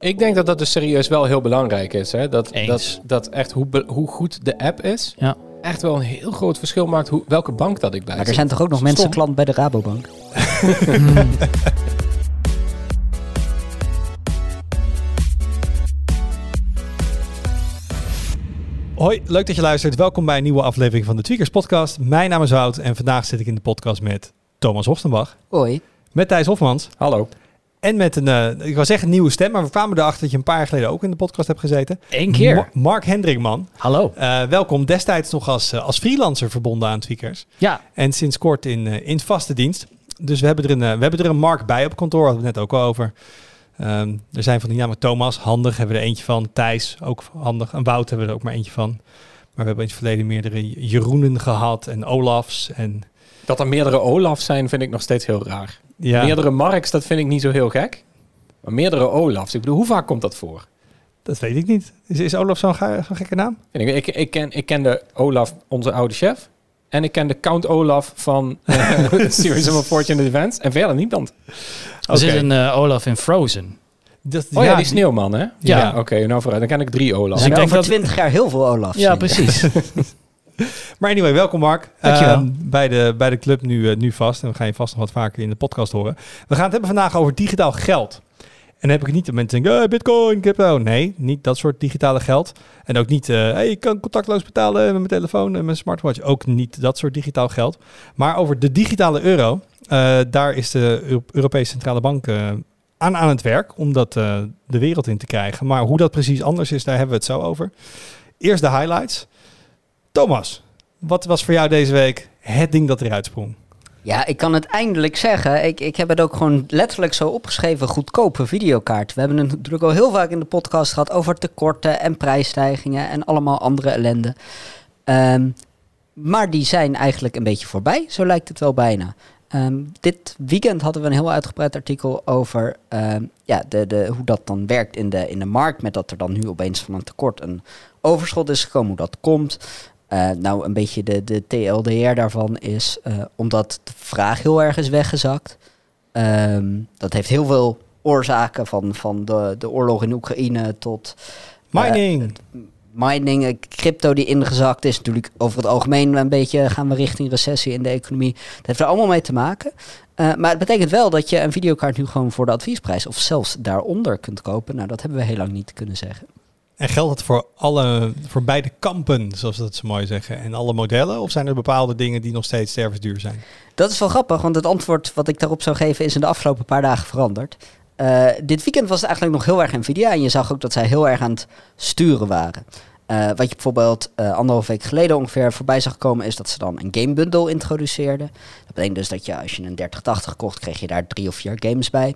Ik denk dat dat dus serieus wel heel belangrijk is. Hè? Dat, Eens. dat, dat echt hoe, hoe goed de app is, Ja. echt wel een heel groot verschil maakt hoe, welke bank dat ik bij Maar er zijn toch ook nog Stom. mensen klant bij de Rabobank? Hoi, leuk dat je luistert. Welkom bij een nieuwe aflevering van de Tweakers Podcast. Mijn naam is Wout en vandaag zit ik in de podcast met Thomas Hofstenbach, Hoi. met Thijs Hofmans Hallo. En met een, eh, ik wou zeggen nieuwe stem, maar we kwamen erachter dat je een paar jaar geleden ook in de podcast hebt gezeten. Eén keer. Ma- Mark Hendrikman. Hallo. Eh, welkom, destijds nog als, eh, als freelancer verbonden aan Tweakers Ja, en sinds kort in, eh, in vaste dienst. Dus we hebben, er een, we hebben er een Mark bij op kantoor, hadden we het net ook al over. Ehm, er zijn van die namen Thomas, handig, hebben we er eentje van. Thijs, ook handig. En Wout hebben we er ook maar eentje van. Maar we hebben in het verleden meerdere Jeroenen gehad en Olafs. En Dat er meerdere Olafs zijn, vind ik nog steeds heel raar. Ja, Meerdere Marks, dat vind ik niet zo heel gek. Maar meerdere Olafs, ik bedoel, hoe vaak komt dat voor? dat weet ik niet. Is, is Olaf zo'n zo'n gekke naam? Ik, ik, ik, ken, ik ken de Olaf, onze oude chef. En ik ken de Count Olaf van eh, Series of Fortune Events. En verder niemand. er zit een eh, Olaf in Frozen. Dat, Oh ja, die sneeuwman, hè? Ja. Oké, nou vooruit. Dan ken ik drie Olafs. Dus En ik denk over dat- twintig jaar heel veel Olafs. Ja, precies. Maar anyway, welkom Mark. Dankjewel. Ehm, bij, de, bij de club nu, eh, nu vast. En we gaan je vast nog wat vaker in de podcast horen. We gaan het hebben vandaag over digitaal geld. En dan heb ik het niet dat mensen denken, eh, bitcoin, crypto. Nee, niet dat soort digitale geld. En ook niet, eh hey, ik kan contactloos betalen met mijn telefoon en mijn smartwatch. Ook niet dat soort digitaal geld. Maar over de digitale euro, daar is de Eu- Europese Centrale Bank aan aan het werk om dat de wereld in te krijgen. Maar hoe dat precies anders is, daar hebben we het zo over. Eerst de highlights. Thomas, wat was voor jou deze week het ding dat eruit sprong? Ja, ik kan het eindelijk zeggen. Ik, ik heb het ook gewoon letterlijk zo opgeschreven. Goedkope videokaart. We hebben het natuurlijk al heel vaak in de podcast gehad over tekorten en prijsstijgingen en allemaal andere ellende. Ehm, maar die zijn eigenlijk een beetje voorbij. Zo lijkt het wel bijna. Ehm, dit weekend hadden we een heel uitgebreid artikel over ehm, ja, de, de, hoe dat dan werkt in de, in de markt. Met dat er dan nu opeens van een tekort een overschot is gekomen. Hoe dat komt. Eh, nou, een beetje de, de TLDR daarvan is eh, omdat de vraag heel erg is weggezakt. Ehm, dat heeft heel veel oorzaken van, van de, de oorlog in Oekraïne tot Mining. mining, eh, crypto die ingezakt is. Natuurlijk over het algemeen een beetje gaan we richting recessie in de economie. Dat heeft er allemaal mee te maken. Eh, maar het betekent wel dat je een videokaart nu gewoon voor de adviesprijs of zelfs daaronder kunt kopen. Nou, dat hebben we heel lang niet kunnen zeggen. En geldt het voor, alle, voor beide kampen, zoals dat zo mooi zeggen, en alle modellen? Of zijn er bepaalde dingen die nog steeds stervensduur zijn? Dat is wel grappig, want het antwoord wat ik daarop zou geven is in de afgelopen paar dagen veranderd. Eh, dit weekend was het eigenlijk nog heel erg Nvidia en je zag ook dat zij heel erg aan het sturen waren. Eh, wat je bijvoorbeeld eh anderhalf week geleden ongeveer voorbij zag komen is dat ze dan een game bundle introduceerden. Dat betekent dus dat je als je een 3080 kocht, kreeg je daar drie of vier games bij.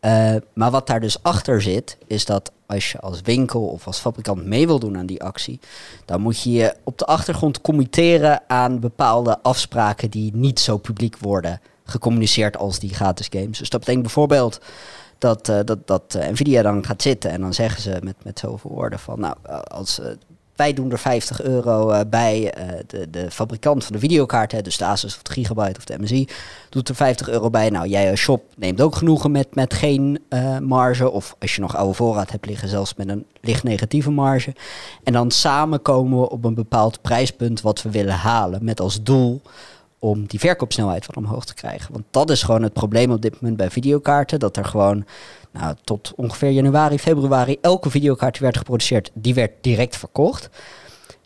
Eh, maar wat daar dus achter zit, is dat als je als winkel of als fabrikant mee wil doen aan die actie, dan moet je je op de achtergrond committeren aan bepaalde afspraken die niet zo publiek worden gecommuniceerd als die gratis games. Dus dat betekent bijvoorbeeld dat, eh, dat, dat eh, Nvidia dan gaat zitten en dan zeggen ze met, met zoveel woorden van, nou, als, wij doen er 50 euro eh, bij, eh, de, de fabrikant van de videokaart, hè, dus de Asus of de Gigabyte of de MSI, doet er 50 euro bij. Nou, jij als shop neemt ook genoegen met, met geen eh, marge, of als je nog oude voorraad hebt liggen, zelfs met een licht negatieve marge. En dan samen komen we op een bepaald prijspunt wat we willen halen, met als doel om die verkoopsnelheid wat omhoog te krijgen. Want dat is gewoon het probleem op dit moment bij videokaarten. Dat er gewoon nou, tot ongeveer januari, februari elke videokaart die werd geproduceerd, die werd direct verkocht.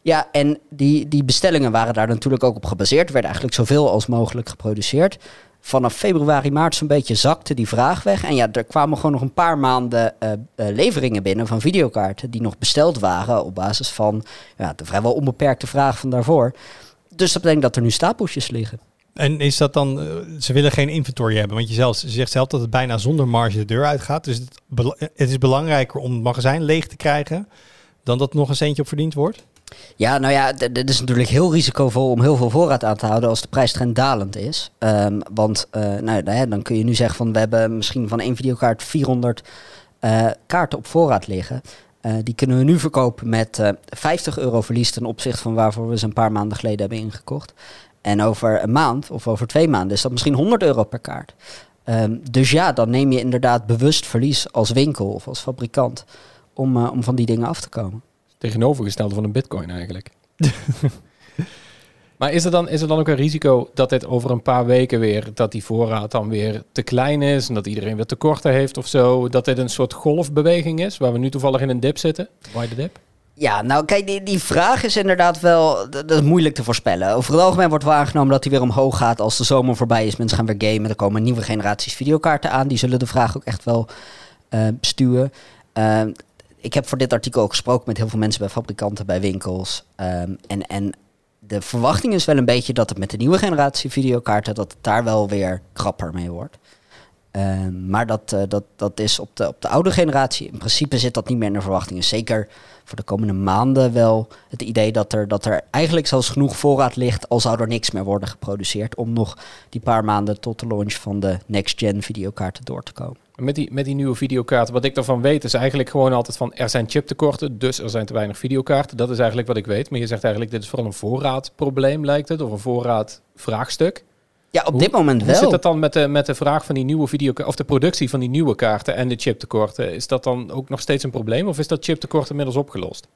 Ja, en die, die bestellingen waren daar natuurlijk ook op gebaseerd. Er werd eigenlijk zoveel als mogelijk geproduceerd. Vanaf februari, maart zo'n beetje zakte die vraag weg. En ja, er kwamen gewoon nog een paar maanden eh, eh, leveringen binnen van videokaarten die nog besteld waren op basis van ja, de vrijwel onbeperkte vraag van daarvoor. Dus dat betekent dat er nu stapeltjes liggen. En is dat dan, eh, ze willen geen inventory hebben, want je zelf, zegt zelf dat het bijna zonder marge de deur uitgaat. Dus het, is belangrijker om het magazijn leeg te krijgen dan dat nog een centje op verdiend wordt. Ja, nou ja, dit is natuurlijk heel risicovol om heel veel voorraad aan te houden als de prijstrend dalend is. Ehm, want eh, nou, dan kun je nu zeggen van we hebben misschien van één videokaart 400 eh, kaarten op voorraad liggen. Eh, die kunnen we nu verkopen met eh 50 euro verlies ten opzichte van waarvoor we ze een paar maanden geleden hebben ingekocht. En over een maand of over twee maanden is dat misschien 100 euro per kaart. Ehm, dus ja, dan neem je inderdaad bewust verlies als winkel of als fabrikant om, eh, om van die dingen af te komen. Tegenovergestelde van een bitcoin eigenlijk. maar is er, dan, is er dan ook een risico dat dit over een paar weken weer, dat die voorraad dan weer te klein is en dat iedereen weer tekorten heeft of zo? Dat dit een soort golfbeweging is, waar we nu toevallig in een dip zitten? Why the dip? Ja, nou kijk, die, die vraag is inderdaad wel dat is moeilijk te voorspellen. Over het algemeen wordt wel aangenomen dat hij weer omhoog gaat als de zomer voorbij is. Mensen gaan weer gamen, er komen nieuwe generaties videokaarten aan. Die zullen de vraag ook echt wel uh, bestuwen. Uh, ik heb voor dit artikel ook gesproken met heel veel mensen bij fabrikanten, bij winkels. Um, en, en de verwachting is wel een beetje dat het met de nieuwe generatie videokaarten, dat het daar wel weer krapper mee wordt. Um, maar dat, uh, dat, dat is op de, op de oude generatie. In principe zit dat niet meer in de verwachtingen. Zeker voor de komende maanden wel het idee dat er, dat er eigenlijk zelfs genoeg voorraad ligt, al zou er niks meer worden geproduceerd, om nog die paar maanden tot de launch van de next-gen videokaarten door te komen. Met die, met die nieuwe videokaarten, wat ik daarvan weet, is eigenlijk gewoon altijd van er zijn chiptekorten, dus er zijn te weinig videokaarten. Dat is eigenlijk wat ik weet. Maar je zegt eigenlijk, dit is vooral een voorraadprobleem, lijkt het, of een voorraadvraagstuk. Ja, op dit moment wel. Hoe zit dat dan met de, met de vraag van die nieuwe video of de productie van die nieuwe kaarten en de chiptekorten? Is dat dan ook nog steeds een probleem of is dat chiptekort inmiddels opgelost?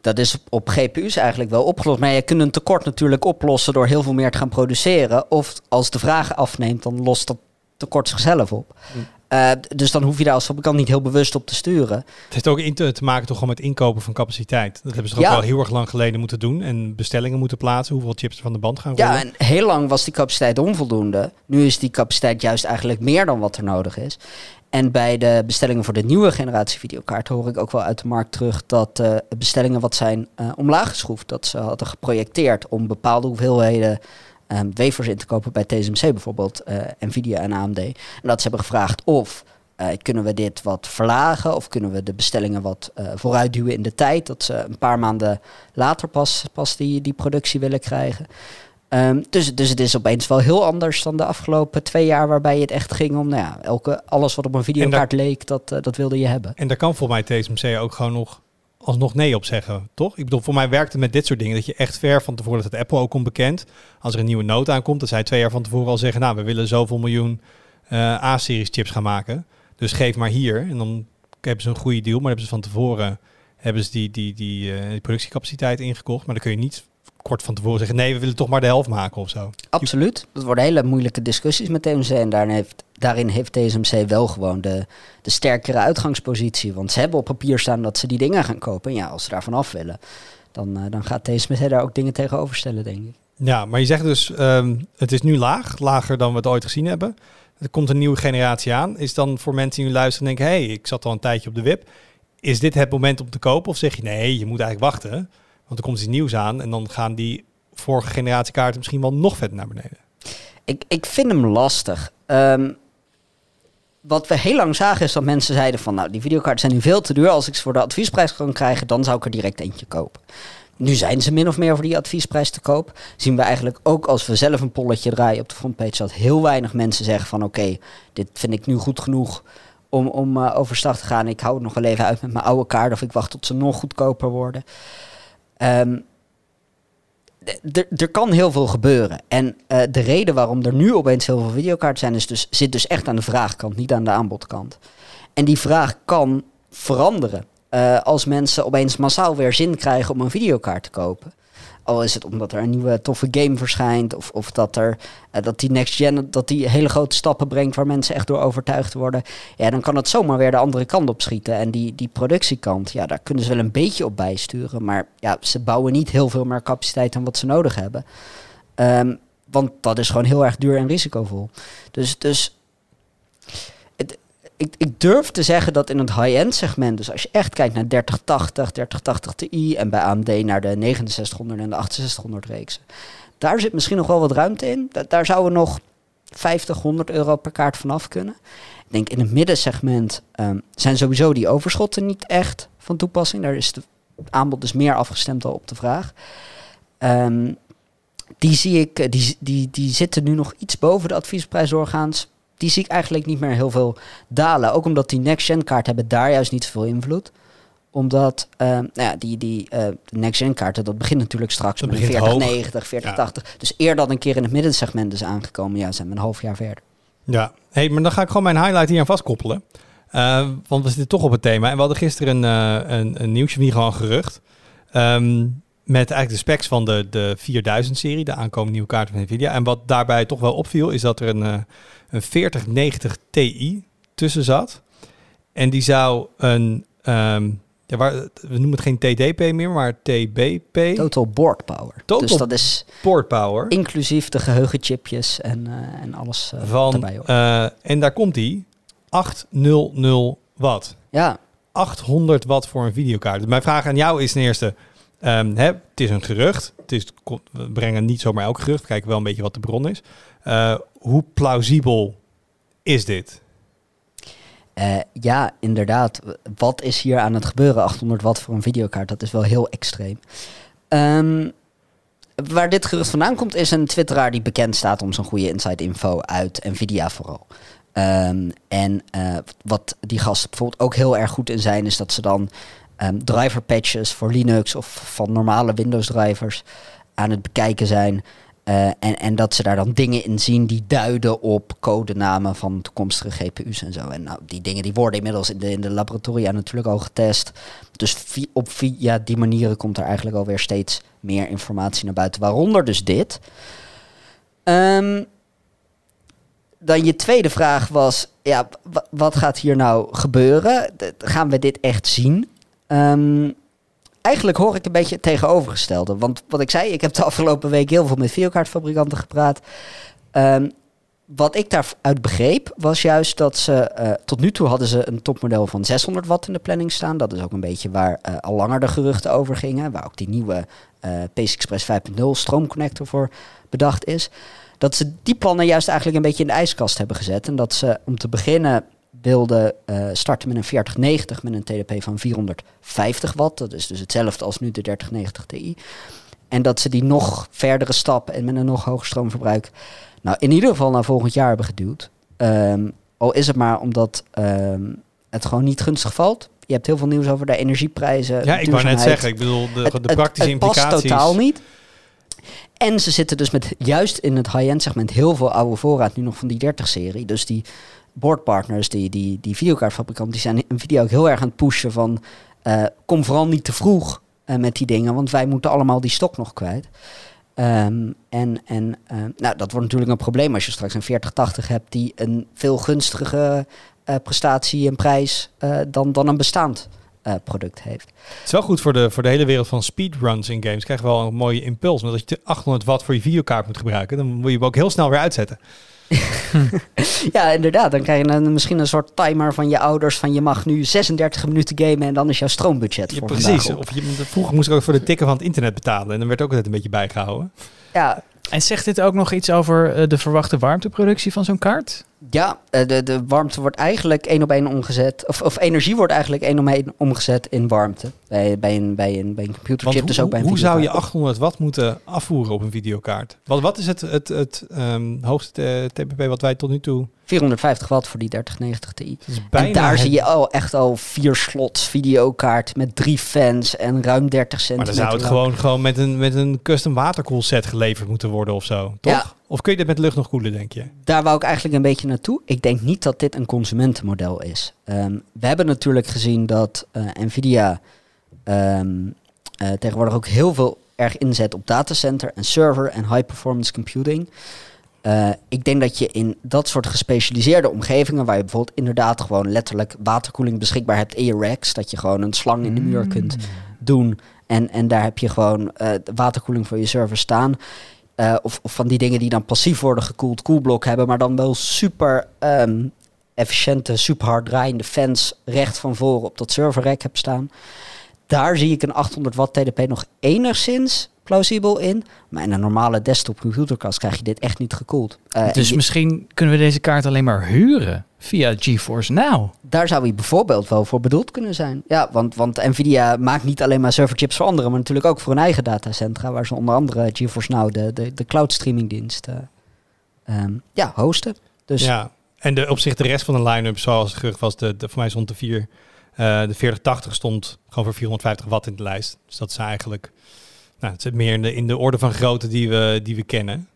Dat is op GPU's eigenlijk wel opgelost. Maar je kunt een tekort natuurlijk oplossen door heel veel meer te gaan produceren. Of als de vraag afneemt, dan lost dat tekort zichzelf op. Hm. Uh, dus dan hoef je daar als fabrikant niet heel bewust op te sturen. Het heeft ook in te, te maken toch gewoon met inkopen van capaciteit. Dat hebben ze toch ook wel heel erg lang geleden moeten doen. En bestellingen moeten plaatsen, hoeveel chips er van de band gaan rollen. Ja, en heel lang was die capaciteit onvoldoende. Nu is die capaciteit juist eigenlijk meer dan wat er nodig is. En bij de bestellingen voor de nieuwe generatie videokaarten hoor ik ook wel uit de markt terug dat uh, bestellingen wat zijn uh, omlaag geschroefd. Dat ze hadden geprojecteerd om bepaalde hoeveelheden um, wafers in te kopen bij TSMC bijvoorbeeld, uh, Nvidia en AMD. En dat ze hebben gevraagd of uh, kunnen we dit wat verlagen of kunnen we de bestellingen wat uh, vooruitduwen in de tijd, dat ze een paar maanden later pas, pas die, die productie willen krijgen. Um, dus, dus het is opeens wel heel anders dan de afgelopen twee jaar, waarbij het echt ging om nou ja, elke, alles wat op een videokaart leek, dat, dat wilde je hebben. En daar kan voor mij TSMC ook gewoon nog alsnog nee op zeggen, toch? Ik bedoel, voor mij werkt het met dit soort dingen dat je echt ver van tevoren, dat het Apple ook komt bekend. Als er een nieuwe note aankomt, dat zij twee jaar van tevoren al zeggen, nou, we willen zoveel miljoen uh, A-series chips gaan maken. Dus geef maar hier. En dan hebben ze een goede deal, maar hebben ze van tevoren hebben ze die, die, die, uh, die productiecapaciteit ingekocht. Maar dan kun je niet kort van tevoren zeggen, nee, we willen toch maar de helft maken of zo. Absoluut. Dat worden hele moeilijke discussies met TMC. En daarin heeft, daarin heeft TSMC wel gewoon de, de sterkere uitgangspositie. Want ze hebben op papier staan dat ze die dingen gaan kopen. En ja, als ze daarvan af willen, dan, uh, dan gaat TSMC daar ook dingen tegenover stellen, denk ik. Ja, maar je zegt dus, um, het is nu laag, lager dan we het ooit gezien hebben. Er komt een nieuwe generatie aan. Is dan voor mensen die nu luisteren en denken, hé, hey, ik zat al een tijdje op de wip. Is dit het moment om te kopen? Of zeg je, nee, je moet eigenlijk wachten. Want er komt iets nieuws aan en dan gaan die vorige generatie kaarten misschien wel nog verder naar beneden. Ik, ik vind hem lastig. Um, wat we heel lang zagen is dat mensen zeiden van... nou, die videokaarten zijn nu veel te duur. Als ik ze voor de adviesprijs kan krijgen, dan zou ik er direct eentje kopen. Nu zijn ze min of meer voor die adviesprijs te koop. Zien we eigenlijk ook als we zelf een polletje draaien op de frontpage... dat heel weinig mensen zeggen van... oké, dit vind ik nu goed genoeg om, om uh, overstag te gaan. Ik hou het nog wel even uit met mijn oude kaart... of ik wacht tot ze nog goedkoper worden. Um, er kan heel veel gebeuren. En uh, de reden waarom er nu opeens heel veel videokaarten zijn, is dus, zit dus echt aan de vraagkant, niet aan de aanbodkant. En die vraag kan veranderen uh, als mensen opeens massaal weer zin krijgen om een videokaart te kopen. Al is het omdat er een nieuwe toffe game verschijnt. Of, of dat, er, uh, dat die next gen dat die hele grote stappen brengt waar mensen echt door overtuigd worden. Ja, dan kan het zomaar weer de andere kant op schieten. En die, die productiekant, ja, daar kunnen ze wel een beetje op bijsturen. Maar ja, ze bouwen niet heel veel meer capaciteit dan wat ze nodig hebben. Um, want dat is gewoon heel erg duur en risicovol. Dus, dus ik, ik durf te zeggen dat in het high-end segment, dus als je echt kijkt naar 3080, 3080 Ti en bij AMD naar de 6900 en de 6800 reeksen, daar zit misschien nog wel wat ruimte in. Daar zouden we nog 50, 100 euro per kaart vanaf kunnen. Ik denk in het middensegment um, zijn sowieso die overschotten niet echt van toepassing. Daar is het aanbod dus meer afgestemd op de vraag. Um, die zie ik, die, die, die zitten nu nog iets boven de adviesprijs doorgaans die zie ik eigenlijk niet meer heel veel dalen. Ook omdat die next-gen kaarten hebben daar juist niet zoveel invloed omdat uh, nou ja, die, die uh, next-gen kaarten, dat begint natuurlijk straks dat met 4090, 4080. Ja. Dus eer dat een keer in het middensegment is aangekomen, ja, zijn we een half jaar verder. Ja, hey, maar dan ga ik gewoon mijn highlight hier aan vastkoppelen. Uh, want we zitten toch op het thema. En we hadden gisteren een, een, een nieuwsje, niet gewoon gerucht. Um, met eigenlijk de specs van de, de 4000-serie, de aankomende nieuwe kaart van Nvidia. En wat daarbij toch wel opviel, is dat er een, uh, een 4090 Ti tussen zat. En die zou een, um, ja, waar, we noemen het geen TDP meer, maar TBP. Total Board Power. Total dus dat is Board Power. inclusief de geheugenchipjes en, uh, en alles uh, van, erbij. Uh, en daar komt die 800 watt. Ja. 800 watt voor een videokaart. Dus mijn vraag aan jou is ten eerste, um, hè, het is een gerucht. Het is, we brengen niet zomaar elk gerucht. We kijken wel een beetje wat de bron is. Uh, hoe plausibel is dit? Uh, ja, inderdaad. Wat is hier aan het gebeuren? 800 watt voor een videokaart, dat is wel heel extreem. Um, waar dit gerucht vandaan komt, is een twitteraar die bekend staat om zijn goede inside info uit Nvidia vooral. Um, en uh, wat die gasten bijvoorbeeld ook heel erg goed in zijn, is dat ze dan um, driver patches voor Linux of van normale Windows drivers aan het bekijken zijn. Uh, en, en dat ze daar dan dingen in zien die duiden op codenamen van toekomstige GPU's en zo. En nou, die dingen die worden inmiddels in de, in de laboratoria natuurlijk al getest. Dus op via die manieren komt er eigenlijk alweer steeds meer informatie naar buiten. Waaronder dus dit. Um, dan je tweede vraag was, ja, wat gaat hier nou gebeuren? Gaan we dit echt zien? Um, eigenlijk hoor ik een beetje het tegenovergestelde. Want wat ik zei, ik heb de afgelopen week heel veel met videokaartfabrikanten gepraat. Um, wat ik daaruit begreep, was juist dat ze... Uh, tot nu toe hadden ze een topmodel van 600 watt in de planning staan. Dat is ook een beetje waar uh, al langer de geruchten over gingen. Waar ook die nieuwe uh, PACE Express 5.0 stroomconnector voor bedacht is. Dat ze die plannen juist eigenlijk een beetje in de ijskast hebben gezet. En dat ze om te beginnen wilden uh, starten met een 4090 met een TDP van 450 watt. Dat is dus hetzelfde als nu de 3090 Ti. En dat ze die nog verdere stap en met een nog hoger stroomverbruik, nou in ieder geval naar volgend jaar hebben geduwd. Um, al is het maar omdat um, het gewoon niet gunstig valt. Je hebt heel veel nieuws over de energieprijzen. Ja, ik wou net zeggen, ik bedoel, de, het, de praktische het, het implicaties. past totaal niet. En ze zitten dus met juist in het high-end segment heel veel oude voorraad nu nog van die 30-serie. Dus die boardpartners, die, die, die videokaartfabrikanten, die zijn een video ook heel erg aan het pushen van uh, kom vooral niet te vroeg uh, met die dingen, want wij moeten allemaal die stok nog kwijt. Um, en en uh, nou, dat wordt natuurlijk een probleem als je straks een 4080 hebt die een veel gunstigere prestatie en prijs dan, dan een bestaand product heeft. Het is wel goed voor de, voor de hele wereld van speedruns in games. Krijg je wel een mooie impuls. Want als je 800 watt voor je videokaart moet gebruiken, dan moet je hem ook heel snel weer uitzetten. ja, inderdaad. Dan krijg je een, misschien een soort timer van je ouders van je mag nu 36 minuten gamen en dan is jouw stroombudget ja, voor Precies. Op. Of je, vroeger moest ik ook voor de tikken van het internet betalen en dan werd ook altijd een beetje bijgehouden. Ja. En zegt dit ook nog iets over uh, de verwachte warmteproductie van zo'n kaart? Ja, de, de warmte wordt eigenlijk één op één omgezet. Of, of energie wordt eigenlijk één op één omgezet in warmte. Bij, bij, een, bij, een, bij een computerchip, hoe, dus ook bij een Hoe zou je 800 watt moeten afvoeren op een videokaart? Wat, wat is het, het, het um, hoogste TPP wat wij tot nu toe... 450 watt voor die 3090 Ti. bijna en daar het... zie je al echt al vier slots videokaart met drie fans en ruim 30 Maar centimeter. dan zou het lang. gewoon, gewoon met, een, met een custom waterkoelset geleverd moeten worden of zo, toch? Ja. Of kun je dit met lucht nog koelen, denk je? Daar wou ik eigenlijk een beetje naartoe. Ik denk niet dat dit een consumentenmodel is. Um, we hebben natuurlijk gezien dat uh, Nvidia um, uh, tegenwoordig ook heel veel erg inzet op datacenter en server en high performance computing. Uh, ik denk dat je in dat soort gespecialiseerde omgevingen, waar je bijvoorbeeld inderdaad gewoon letterlijk waterkoeling beschikbaar hebt in je racks, dat je gewoon een slang in de muur kunt doen en, en daar heb je gewoon uh, waterkoeling voor je server staan. Uh, of, van die dingen die dan passief worden gekoeld, koelblok hebben, maar dan wel super um, efficiënte, super hard draaiende fans recht van voren op dat serverrack heb staan. Daar zie ik een 800 watt TDP nog enigszins plausibel in. Maar in een normale desktop computerkast krijg je dit echt niet gekoeld. Uh, dus je, misschien kunnen we deze kaart alleen maar huren via GeForce Now. Daar zou hij bijvoorbeeld wel voor bedoeld kunnen zijn. Ja, want, want Nvidia maakt niet alleen maar serverchips voor anderen, maar natuurlijk ook voor hun eigen datacentra, waar ze onder andere GeForce Now, de, de, de cloud streamingdienst, uh, um, ja, hosten. Dus ja, en de, op zich de rest van de line-up, zoals gerucht was, de, de, voor mij stond de 4, uh, de 4080 stond gewoon voor 450 watt in de lijst. Dus dat is eigenlijk nou, het zit meer in de, in de orde van grootte die we, die we kennen.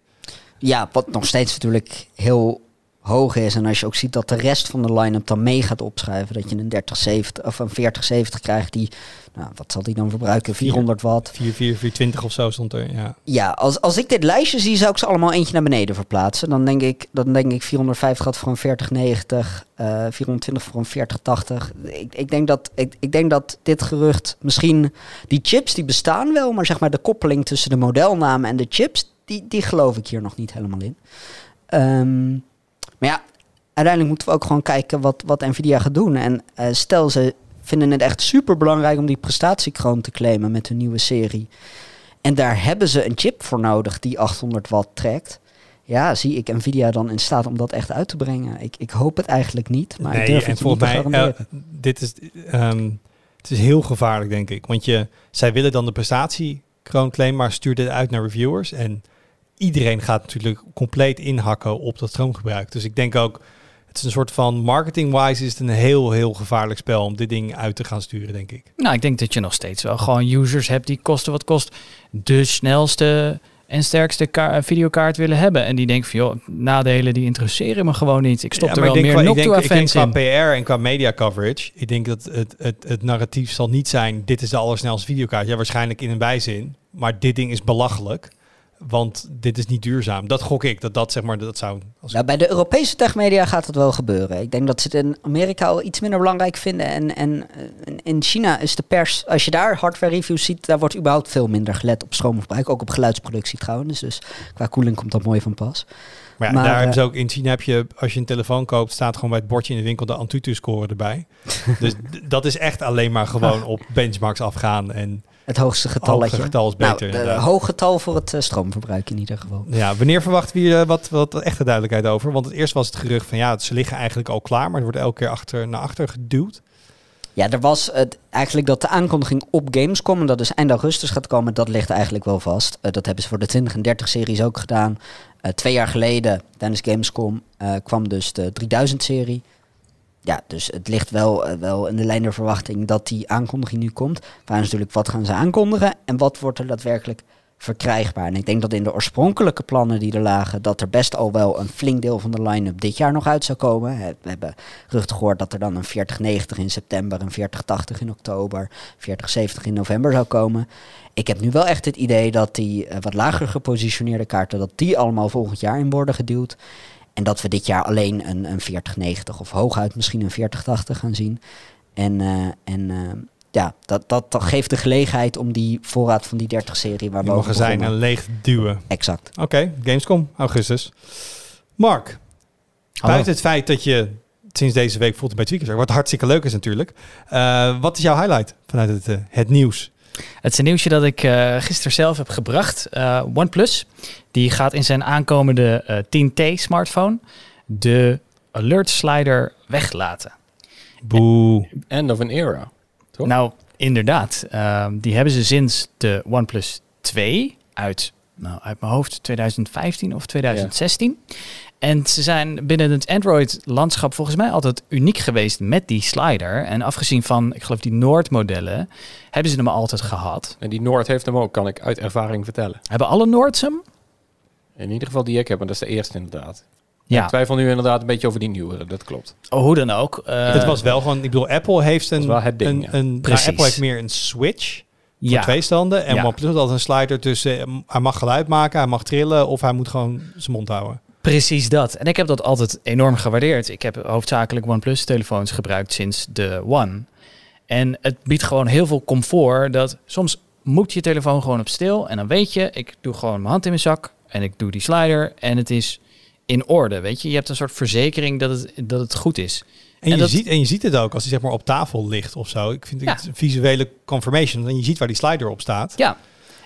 Ja, wat nog steeds natuurlijk heel hoog is. En als je ook ziet dat de rest van de line-up dan mee gaat opschuiven. Dat je een 3070 of een 4070 krijgt die, nou, wat zal die dan verbruiken? 400 watt. 4, 4, 420 of zo stond er. Ja. Ja, als, als ik dit lijstje zie, zou ik ze allemaal eentje naar beneden verplaatsen. Dan denk ik, dan denk ik 450 gaat voor een 4090, eh 420 voor een 4080. Ik, ik, denk dat, ik, ik denk dat dit gerucht misschien... Die chips die bestaan wel, maar zeg maar de koppeling tussen de modelnamen en de chips... Die, die geloof ik hier nog niet helemaal in. Ehm, maar ja, uiteindelijk moeten we ook gewoon kijken wat, wat Nvidia gaat doen. En eh, stel ze vinden het echt super belangrijk om die prestatiekroon te claimen met hun nieuwe serie. En daar hebben ze een chip voor nodig die 800 watt trekt. Ja, zie ik Nvidia dan in staat om dat echt uit te brengen? Ik, ik hoop het eigenlijk niet, maar ik durf en het niet te mij, eh, dit is, ehm, het is heel gevaarlijk, denk ik. Want je, zij willen dan de prestatiekroon claimen, maar stuurt dit uit naar reviewers. En iedereen gaat natuurlijk compleet inhakken op dat stroomgebruik. Dus ik denk ook, het is een soort van marketing-wise is het een heel, heel gevaarlijk spel om dit ding uit te gaan sturen, denk ik. Nou, ik denk dat je nog steeds wel gewoon users hebt die kosten wat kost de snelste en sterkste ka- videokaart willen hebben. En die denken van, joh, nadelen die interesseren me gewoon niet. Ik stop Ja, er wel meer qua- Noctua-fans qua in. PR en qua media coverage, ik denk dat het, het, het narratief zal niet zijn, dit is de allersnelste videokaart. Ja, waarschijnlijk in een bijzin, maar dit ding is belachelijk, want dit is niet duurzaam. Dat gok ik, dat dat zeg maar, dat zou... Als Nou, bij de Europese techmedia gaat het wel gebeuren. Ik denk dat ze het in Amerika al iets minder belangrijk vinden. En, en eh, in China is de pers, als je daar hardware reviews ziet, daar wordt überhaupt veel minder gelet op stroomverbruik. Ook op geluidsproductie trouwens. Dus qua koeling komt dat mooi van pas. Maar, ja, Maar, daar eh, hebben ze ook in China heb je, als je een telefoon koopt, staat gewoon bij het bordje in de winkel de Antutu-score erbij. dus dat is echt alleen maar gewoon op benchmarks afgaan en Het hoogste getalletje. hoger getal is Nou, beter. een inderdaad. hoog getal voor het eh, stroomverbruik in ieder geval. Ja, wanneer verwachten we hier eh, wat, wat echte duidelijkheid over? Want het eerst was het gerucht van ja, ze liggen eigenlijk al klaar, maar er wordt elke keer achter, naar achter geduwd. Ja, er was het, eigenlijk dat de aankondiging op Gamescom, en dat is eind augustus gaat komen, dat ligt eigenlijk wel vast. Eh, dat hebben ze voor de 20 en 30 series ook gedaan. Twee jaar geleden, tijdens Gamescom, eh, kwam dus de 3000 serie. Ja, dus het ligt wel, eh, wel in de lijn der verwachting dat die aankondiging nu komt. Maar natuurlijk, wat gaan ze aankondigen en wat wordt er daadwerkelijk verkrijgbaar? En ik denk dat in de oorspronkelijke plannen die er lagen, dat er best al wel een flink deel van de line-up dit jaar nog uit zou komen. We hebben geruchten gehoord dat er dan een 4090 in september, een 4080 in oktober, 4070 in november zou komen. Ik heb nu wel echt het idee dat die eh, wat lager gepositioneerde kaarten, dat die allemaal volgend jaar in worden geduwd. En dat we dit jaar alleen een, een 4090 of hooguit misschien een 4080 gaan zien. En, eh, en eh, ja, dat, dat, dat geeft de gelegenheid om die voorraad van die 30-serie waar we magazijn begonnen- en leeg duwen. Exact. Oké, Gamescom, augustus. Mark, Hallo. buiten het feit dat je sinds deze week voelt bij Tweakers, wat hartstikke leuk is natuurlijk. Eh, wat is jouw highlight vanuit het, het nieuws? Het is een nieuwsje dat ik eh gisteren zelf heb gebracht. Eh, OnePlus, die gaat in zijn aankomende eh 10T smartphone de alert slider weglaten. Boe. End of an era. Toch? Nou, inderdaad. Ehm, die hebben ze sinds de OnePlus 2 uit, nou, uit mijn hoofd 2015 of 2016. En ze zijn binnen het Android-landschap volgens mij altijd uniek geweest met die slider. En afgezien van, ik geloof, die Noord-modellen, hebben ze hem altijd gehad. En die Noord heeft hem ook, kan ik uit ervaring vertellen. Hebben alle Noords hem? In ieder geval die ik heb, maar dat is de eerste inderdaad. Ja, Ik twijfel nu inderdaad een beetje over die nieuwere, dat klopt. Oh, hoe dan ook. Eh, het was wel gewoon, ik bedoel, Apple heeft een, wel het ding, een, ja. een nou, Precies. Apple heeft meer een switch voor ja, twee standen en Ja. OnePlus had altijd een slider tussen, eh, hij mag geluid maken, hij mag trillen of hij moet gewoon zijn mond houden. Precies dat. En ik heb dat altijd enorm gewaardeerd. Ik heb hoofdzakelijk OnePlus telefoons gebruikt sinds de One. En het biedt gewoon heel veel comfort dat soms moet je telefoon gewoon op stil en dan weet je, ik doe gewoon mijn hand in mijn zak en ik doe die slider en het is in orde, weet je. Je hebt een soort verzekering dat het, dat het goed is. En, En je dat- ziet, en je ziet het ook als hij zeg maar op tafel ligt of zo. Ik vind Ja. het een visuele confirmation. En je ziet waar die slider op staat. Ja,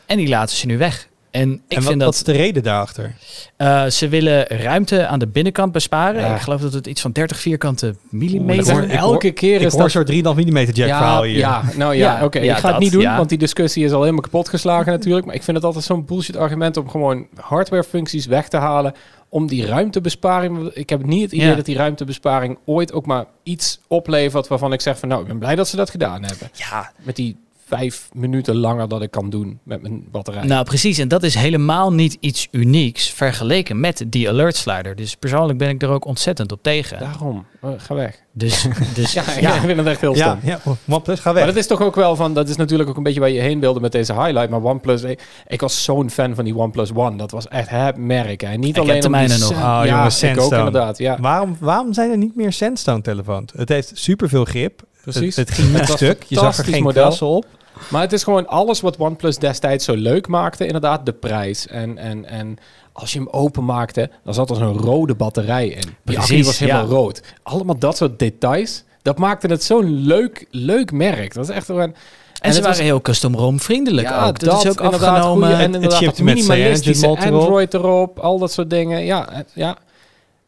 en die laten ze nu weg. En ik en wat, vind wat dat is de reden daarachter? eh, ze willen ruimte aan de binnenkant besparen. Ja. Ik geloof dat het iets van 30 vierkante millimeter ik hoor- ik hoor- elke keer Ik is hoor dat... zo'n 3,5 mm jack ja, verhaal hier. ja, nou ja, Ja, oké. ja, ik ga het niet doen, ja. want die discussie is al helemaal kapot geslagen natuurlijk. Maar ik vind het altijd zo'n bullshit argument om gewoon hardwarefuncties weg te halen. Om die ruimtebesparing... Ik heb niet het idee Ja. dat die ruimtebesparing ooit ook maar iets oplevert waarvan ik zeg van... Nou, ik ben blij dat ze dat gedaan hebben. Ja, Met die vijf minuten langer dat ik kan doen met mijn batterij. Nou, precies. En dat is helemaal niet iets unieks vergeleken met die alert slider. Dus persoonlijk ben ik er ook ontzettend op tegen. Daarom, Eh, ga weg. Dus, dus Ja, ja, ik vind het echt heel stom. Ja, ja, OnePlus, ga Maar weg. dat is toch ook wel van, dat is natuurlijk ook een beetje waar je heen wilde met deze highlight. Maar OnePlus, ik, ik was zo'n fan van die OnePlus One. Dat was echt het merk. Hè. Niet Ik heb alleen de om die mijne nog. Oh, ja, jongens, ik ook inderdaad. Ja, Waarom, waarom zijn er niet meer Sandstone telefoons? Het heeft superveel grip. precies. Het, het ging niet stuk. Je zag er fantastisch geen model. krassen op. Maar het is gewoon alles wat OnePlus destijds zo leuk maakte. Inderdaad, de prijs. En, en, en als je hem openmaakte, dan zat er zo'n rode batterij in. Die Precies, accu was helemaal ja. rood. Allemaal dat soort details. Dat maakte het zo'n leuk, leuk merk. Dat was echt gewoon... En, ze het waren was- heel custom ROM vriendelijk Ja, ook. Dat, is ook afgenomen. goeie- en inderdaad met minimalistische erop. Android erop, al dat soort dingen. Ja, het- ja.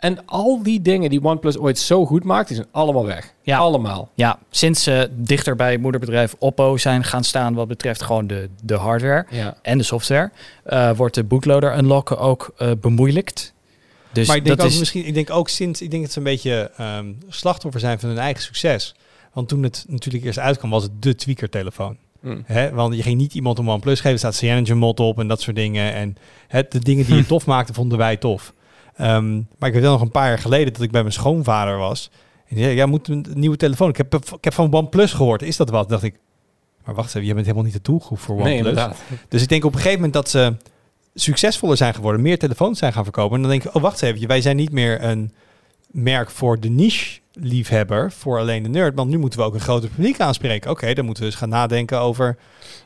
En al die dingen die OnePlus ooit zo goed maakt, die zijn allemaal weg. Ja. Allemaal. Ja, sinds ze dichter bij moederbedrijf Oppo zijn gaan staan wat betreft gewoon de, de hardware Ja. en de software, eh, wordt de bootloader unlocken ook eh, bemoeilijkt. Dus maar ik denk dat ook is misschien, ik denk ook sinds, ik denk dat ze een beetje ehm, slachtoffer zijn van hun eigen succes. Want toen het natuurlijk eerst uitkwam, was het de tweaker-telefoon. Hè? Want je ging niet iemand een OnePlus geven, er staat CyanogenMod op en dat soort dingen. En hè, de dingen die je tof maakte, vonden wij tof. Ehm, maar ik weet wel nog een paar jaar geleden dat ik bij mijn schoonvader was. En die zei, ja, moet een nieuwe telefoon. Ik heb, ik heb van OnePlus gehoord. Is dat wat? dacht ik, maar wacht even, je bent helemaal niet de doelgroep voor Nee, OnePlus. inderdaad. Dus ik denk op een gegeven moment dat ze succesvoller zijn geworden, meer telefoons zijn gaan verkopen. En dan denk ik, oh wacht even, wij zijn niet meer een merk voor de niche liefhebber, voor alleen de nerd, want nu moeten we ook een groter publiek aanspreken. Oké, dan moeten we dus gaan nadenken over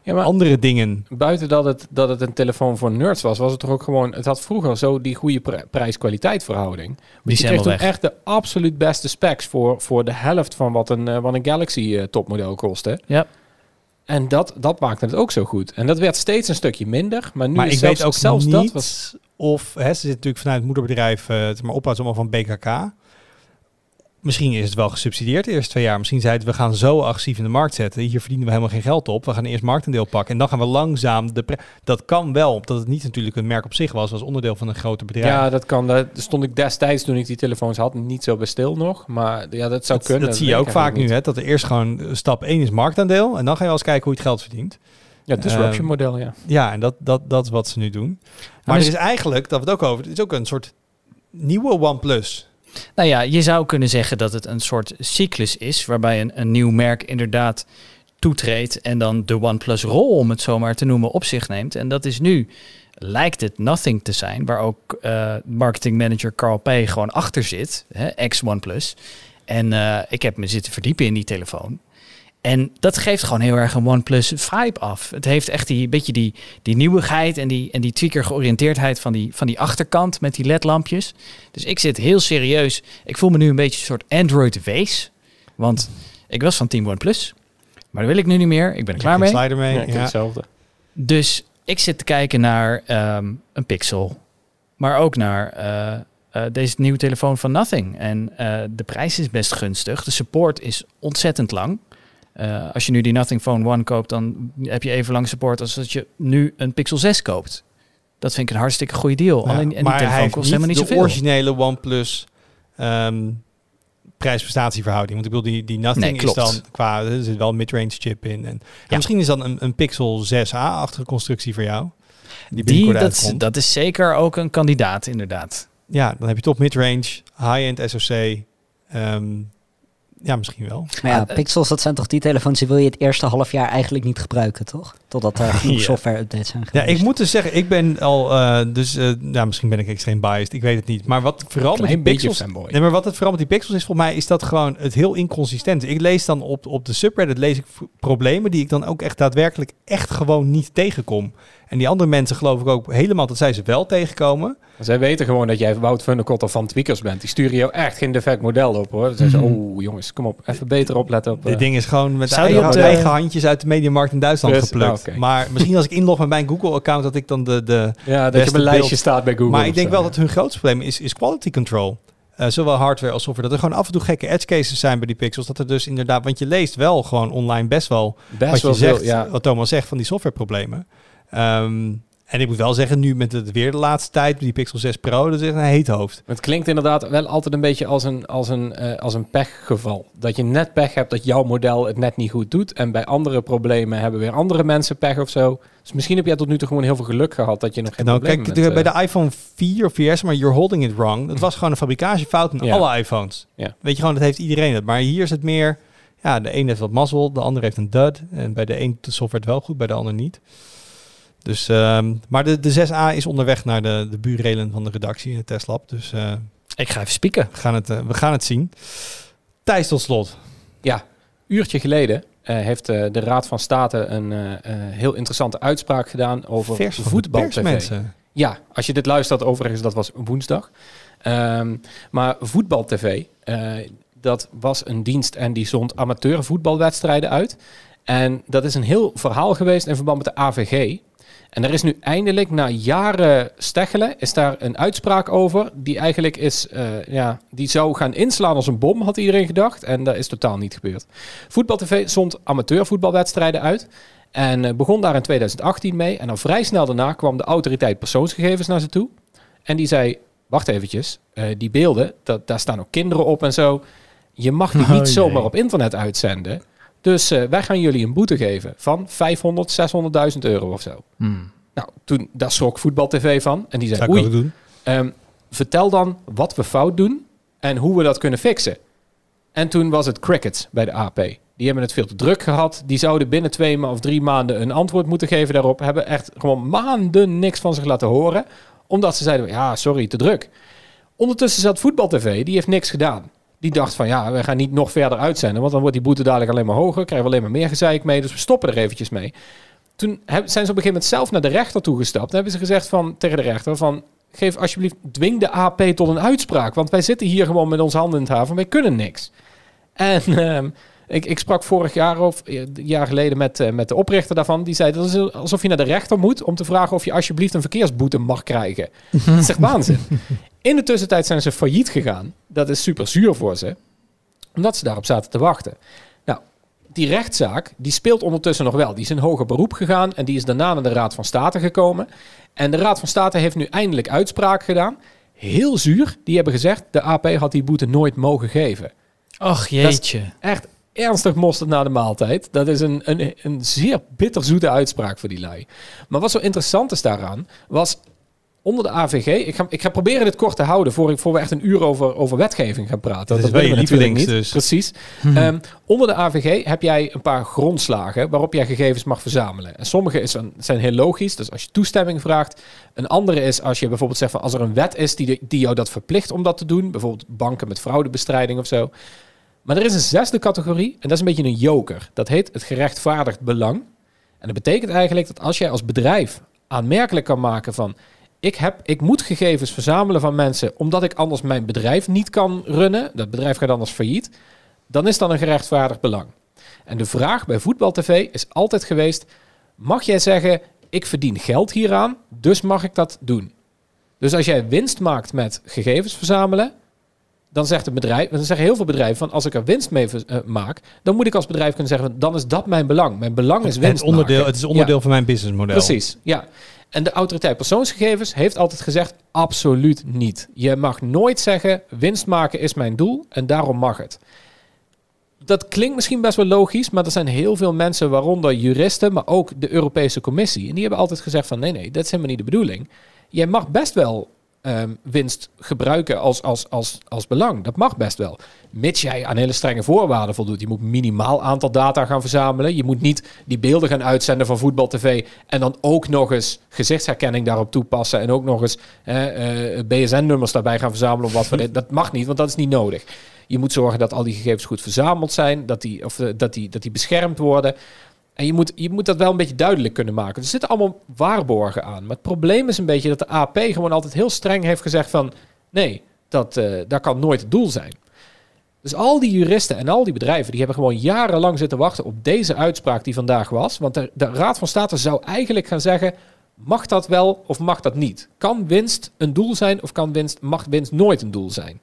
Ja, maar andere dingen. buiten dat het, dat het een telefoon voor nerds was, was het toch ook gewoon... Het had vroeger zo die goede pri- prijs-kwaliteit verhouding. die je zijn kreeg toen weg. echt de absoluut beste specs voor, voor de helft van wat een, eh, wat een Galaxy eh, topmodel kostte. Ja. En dat, dat maakte het ook zo goed. En dat werd steeds een stukje minder. Maar nu Maar is ik zelfs, weet ook zelfs niet dat was... of, hè, ze zit natuurlijk vanuit het moederbedrijf, het maar ophoudt allemaal van BKK. Misschien is het wel gesubsidieerd de eerste twee jaar. Misschien zei het, we gaan zo agressief in de markt zetten. Hier verdienen we helemaal geen geld op. We gaan eerst marktendeel pakken. En dan gaan we langzaam de... pre- Dat kan wel, omdat het niet natuurlijk een merk op zich was. was onderdeel van een groter bedrijf. Ja, dat kan. Daar stond ik destijds toen ik die telefoons had niet zo bij stil nog. Maar ja, dat zou dat, kunnen. dat zie je ook vaak nu, hè, dat er eerst gewoon stap 1 is marktaandeel. En dan ga je wel eens kijken hoe je het geld verdient. Ja, disruption Ehm, model, ja. Ja, en dat, dat, dat is wat ze nu doen. Maar Maar er is- is eigenlijk, dat we het ook over, het is ook een soort nieuwe OnePlus. Nou ja, je zou kunnen zeggen dat het een soort cyclus is, waarbij een, een nieuw merk inderdaad toetreedt en dan de OnePlus rol, om het zo maar te noemen, op zich neemt. En dat is nu, lijkt het Nothing te zijn, waar ook eh marketing manager Carl P. gewoon achter zit, hè, ex-OnePlus. En eh, ik heb me zitten verdiepen in die telefoon. En dat geeft gewoon heel erg een OnePlus vibe af. Het heeft echt die beetje die, die nieuwigheid en die, en die tweaker georiënteerdheid van die, van die achterkant met die ledlampjes. Dus ik zit heel serieus. Ik voel me nu een beetje een soort Android wees. Want ik was van Team OnePlus. Maar dat wil ik nu niet meer. Ik ben er klaar mee. Slider mee. Ja, Ja, ik heb hetzelfde. Dus ik zit te kijken naar ehm, een Pixel. Maar ook naar eh, eh, deze nieuwe telefoon van Nothing. En eh, de prijs is best gunstig. De support is ontzettend lang. Eh, als je nu die Nothing Phone 1 koopt, dan heb je even lang support als dat je nu een Pixel 6 koopt. Dat vind ik een hartstikke goede deal. Ja, Alleen, en die maar hij telefoon kost helemaal niet de zoveel. originele OnePlus ehm prijs-prestatieverhouding. Want ik bedoel, die, die Nothing Nee, is klopt. dan qua, er zit wel een mid-range chip in. En, en Ja. misschien is dan een, een Pixel 6a-achtige constructie voor jou. Die Die, dat, uitkomt. dat is zeker ook een kandidaat, inderdaad. Ja, dan heb je toch mid-range, high-end SoC. Ehm, ja, misschien wel. Maar ja, Ah, eh, Pixels, dat zijn toch die telefoons die wil je het eerste half jaar eigenlijk niet gebruiken, toch? Totdat er genoeg Ja. software-updates zijn Ja, geweest. ik moet dus zeggen, ik ben al, eh, dus, eh ja, misschien ben ik extreem biased, ik weet het niet. Maar wat vooral met die pixels, nee, maar wat het vooral met die pixels is, voor mij is dat gewoon het heel inconsistent. Ik lees dan op, op de subreddit lees ik problemen die ik dan ook echt daadwerkelijk echt gewoon niet tegenkom. En die andere mensen geloof ik ook helemaal dat zij ze wel tegenkomen. Zij weten gewoon dat jij Wout Funnekotter van Tweakers bent. Die sturen jou echt geen defect model op, hoor. Dan zeggen ze, Mhm. oh jongens, kom op, even beter opletten op... Dit eh, ding is gewoon met Zou eigen, handjes uit de mediamarkt in Duitsland Dus, geplukt. oké. Maar misschien als ik inlog met mijn Google-account dat ik dan de, de, ja, dat je beste op een lijstje beeld. staat bij Google. Maar ik denk zo, wel ja. dat hun grootste probleem is, is quality control. Eh, zowel hardware als software. Dat er gewoon af en toe gekke edge cases zijn bij die pixels. Dat er dus inderdaad, want je leest wel gewoon online best wel Best wat wel je zegt, veel, ja. wat Thomas zegt van die softwareproblemen. Ehm En ik moet wel zeggen, nu met het weer de laatste tijd, die Pixel 6 Pro, dat is een heet hoofd. Het klinkt inderdaad wel altijd een beetje als een, als een, eh, als een pechgeval. Dat je net pech hebt dat jouw model het net niet goed doet. En bij andere problemen hebben weer andere mensen pech of zo. Dus misschien heb jij tot nu toe gewoon heel veel geluk gehad dat je nog geen Nou, probleem kijk, met, de- bij eh, de iPhone 4 of 4S, maar you're holding it wrong. Dat was gewoon een fabrikagefout in Ja. alle iPhones. Ja. Weet je gewoon, dat heeft iedereen het. Maar hier is het meer, ja, de ene heeft wat mazzel, de andere heeft een dud. En bij de een de software het wel goed, bij de ander niet. Dus, ehm, maar de, de 6A is onderweg naar de, de buurrelen van de redactie in het testlab. Dus eh, Ik ga even spieken. we, gaan het, eh, we gaan het zien. Thijs tot slot. Ja, uurtje geleden eh, heeft de Raad van State een eh, eh, heel interessante uitspraak gedaan over Vers voetbal mensen. Ja, als je dit luistert, overigens, dat was woensdag. Ehm, maar Voetbal TV, eh, dat was een dienst en die zond amateurvoetbalwedstrijden uit. En dat is een heel verhaal geweest in verband met de AVG. En er is nu eindelijk, na jaren steggelen, is daar een uitspraak over. Die eigenlijk is, eh, ja, die zou gaan inslaan als een bom, had iedereen gedacht. En dat is totaal niet gebeurd. Voetbal TV zond amateurvoetbalwedstrijden uit. En eh, begon daar in 2018 mee. En dan vrij snel daarna kwam de autoriteit persoonsgegevens naar ze toe. En die zei, wacht eventjes, eh, die beelden, dat, daar staan ook kinderen op en zo. Je mag die Oh, niet zomaar jee. op internet uitzenden. Dus eh, wij gaan jullie een boete geven van 500, 600.000 euro of zo. Hmm. Nou, toen, daar schrok Voetbal TV van. En die zei, oei, doen. Ehm, vertel dan wat we fout doen en hoe we dat kunnen fixen. En toen was het crickets bij de AP. Die hebben het veel te druk gehad. Die zouden binnen twee of drie maanden een antwoord moeten geven daarop. Hebben echt gewoon maanden niks van zich laten horen. Omdat ze zeiden, ja, sorry, te druk. Ondertussen zat Voetbal TV, die heeft niks gedaan. Die dacht van, ja, we gaan niet nog verder uitzenden. Want dan wordt die boete dadelijk alleen maar hoger. Krijgen we alleen maar meer gezeik mee. Dus we stoppen er eventjes mee. Toen zijn ze op een gegeven moment zelf naar de rechter toegestapt. En hebben ze gezegd van, tegen de rechter van... Geef alsjeblieft, dwing de AP tot een uitspraak. Want wij zitten hier gewoon met onze handen in het haar van wij kunnen niks. En ehm, ik, ik sprak vorig jaar of eh, een jaar geleden met, eh, met de oprichter daarvan. Die zei dat is alsof je naar de rechter moet om te vragen of je alsjeblieft een verkeersboete mag krijgen. dat is echt waanzin. In de tussentijd zijn ze failliet gegaan. Dat is super zuur voor ze. Omdat ze daarop zaten te wachten. Nou, die rechtszaak die speelt ondertussen nog wel. Die is in hoger beroep gegaan en die is daarna naar de Raad van State gekomen. En de Raad van State heeft nu eindelijk uitspraak gedaan. Heel zuur. Die hebben gezegd, de AP had die boete nooit mogen geven. Och jeetje. Echt ernstig mosterd na de maaltijd. Dat is een, een, een zeer bitterzoete uitspraak voor die lui. Maar wat zo interessant is daaraan, was onder de AVG... Ik ga, ik ga proberen dit kort te houden voor, ik, voor we echt een uur over, over wetgeving gaan praten. Dat is willen wel we je lievelings, dus. Precies. Ehm, onder de AVG heb jij een paar grondslagen waarop jij gegevens mag verzamelen. En sommige is een, zijn heel logisch, dus als je toestemming vraagt. Een andere is als je bijvoorbeeld zegt van als er een wet is die, de- die jou dat verplicht om dat te doen. Bijvoorbeeld banken met fraudebestrijding of zo. Maar er is een zesde categorie en dat is een beetje een joker. Dat heet het gerechtvaardigd belang. En dat betekent eigenlijk dat als jij als bedrijf aanmerkelijk kan maken van... Ik, heb, ik moet gegevens verzamelen van mensen omdat ik anders mijn bedrijf niet kan runnen. Dat bedrijf gaat anders failliet. Dan is dat een gerechtvaardigd belang. En de vraag bij Voetbal TV is altijd geweest... Mag jij zeggen, ik verdien geld hieraan, dus mag ik dat doen? Dus als jij winst maakt met gegevens verzamelen, dan zegt het bedrijf, dan zeggen heel veel bedrijven van als ik er winst mee eh, maak, dan moet ik als bedrijf kunnen zeggen, dan is dat mijn belang. Mijn belang is Het, winst onderdeel, maken. het is onderdeel Ja, van mijn businessmodel. precies, ja. En de autoriteit persoonsgegevens heeft altijd gezegd, absoluut niet. Je mag nooit zeggen, winst maken is mijn doel en daarom mag het. Dat klinkt misschien best wel logisch, maar er zijn heel veel mensen, waaronder juristen, maar ook de Europese Commissie. En die hebben altijd gezegd van nee, nee, dat is helemaal niet de bedoeling. Jij mag best wel ehm, winst gebruiken als, als, als, als belang. Dat mag best wel. Mits jij aan hele strenge voorwaarden voldoet. Je moet minimaal aantal data gaan verzamelen. Je moet niet die beelden gaan uitzenden van Voetbal TV en dan ook nog eens gezichtsherkenning daarop toepassen en ook nog eens eh, BSN-nummers daarbij gaan verzamelen. Of wat voor. Dat mag niet, want dat is niet nodig. Je moet zorgen dat al die gegevens goed verzameld zijn, dat die, of, eh, dat die, dat die beschermd worden. En je moet, je moet dat wel een beetje duidelijk kunnen maken. Er zitten allemaal waarborgen aan. Maar het probleem is een beetje dat de AP gewoon altijd heel streng heeft gezegd van... nee, dat, eh, dat kan nooit het doel zijn. Dus al die juristen en al die bedrijven... die hebben gewoon jarenlang zitten wachten op deze uitspraak die vandaag was. Want de, de Raad van State zou eigenlijk gaan zeggen... mag dat wel of mag dat niet? Kan winst een doel zijn of kan winst, mag winst nooit een doel zijn?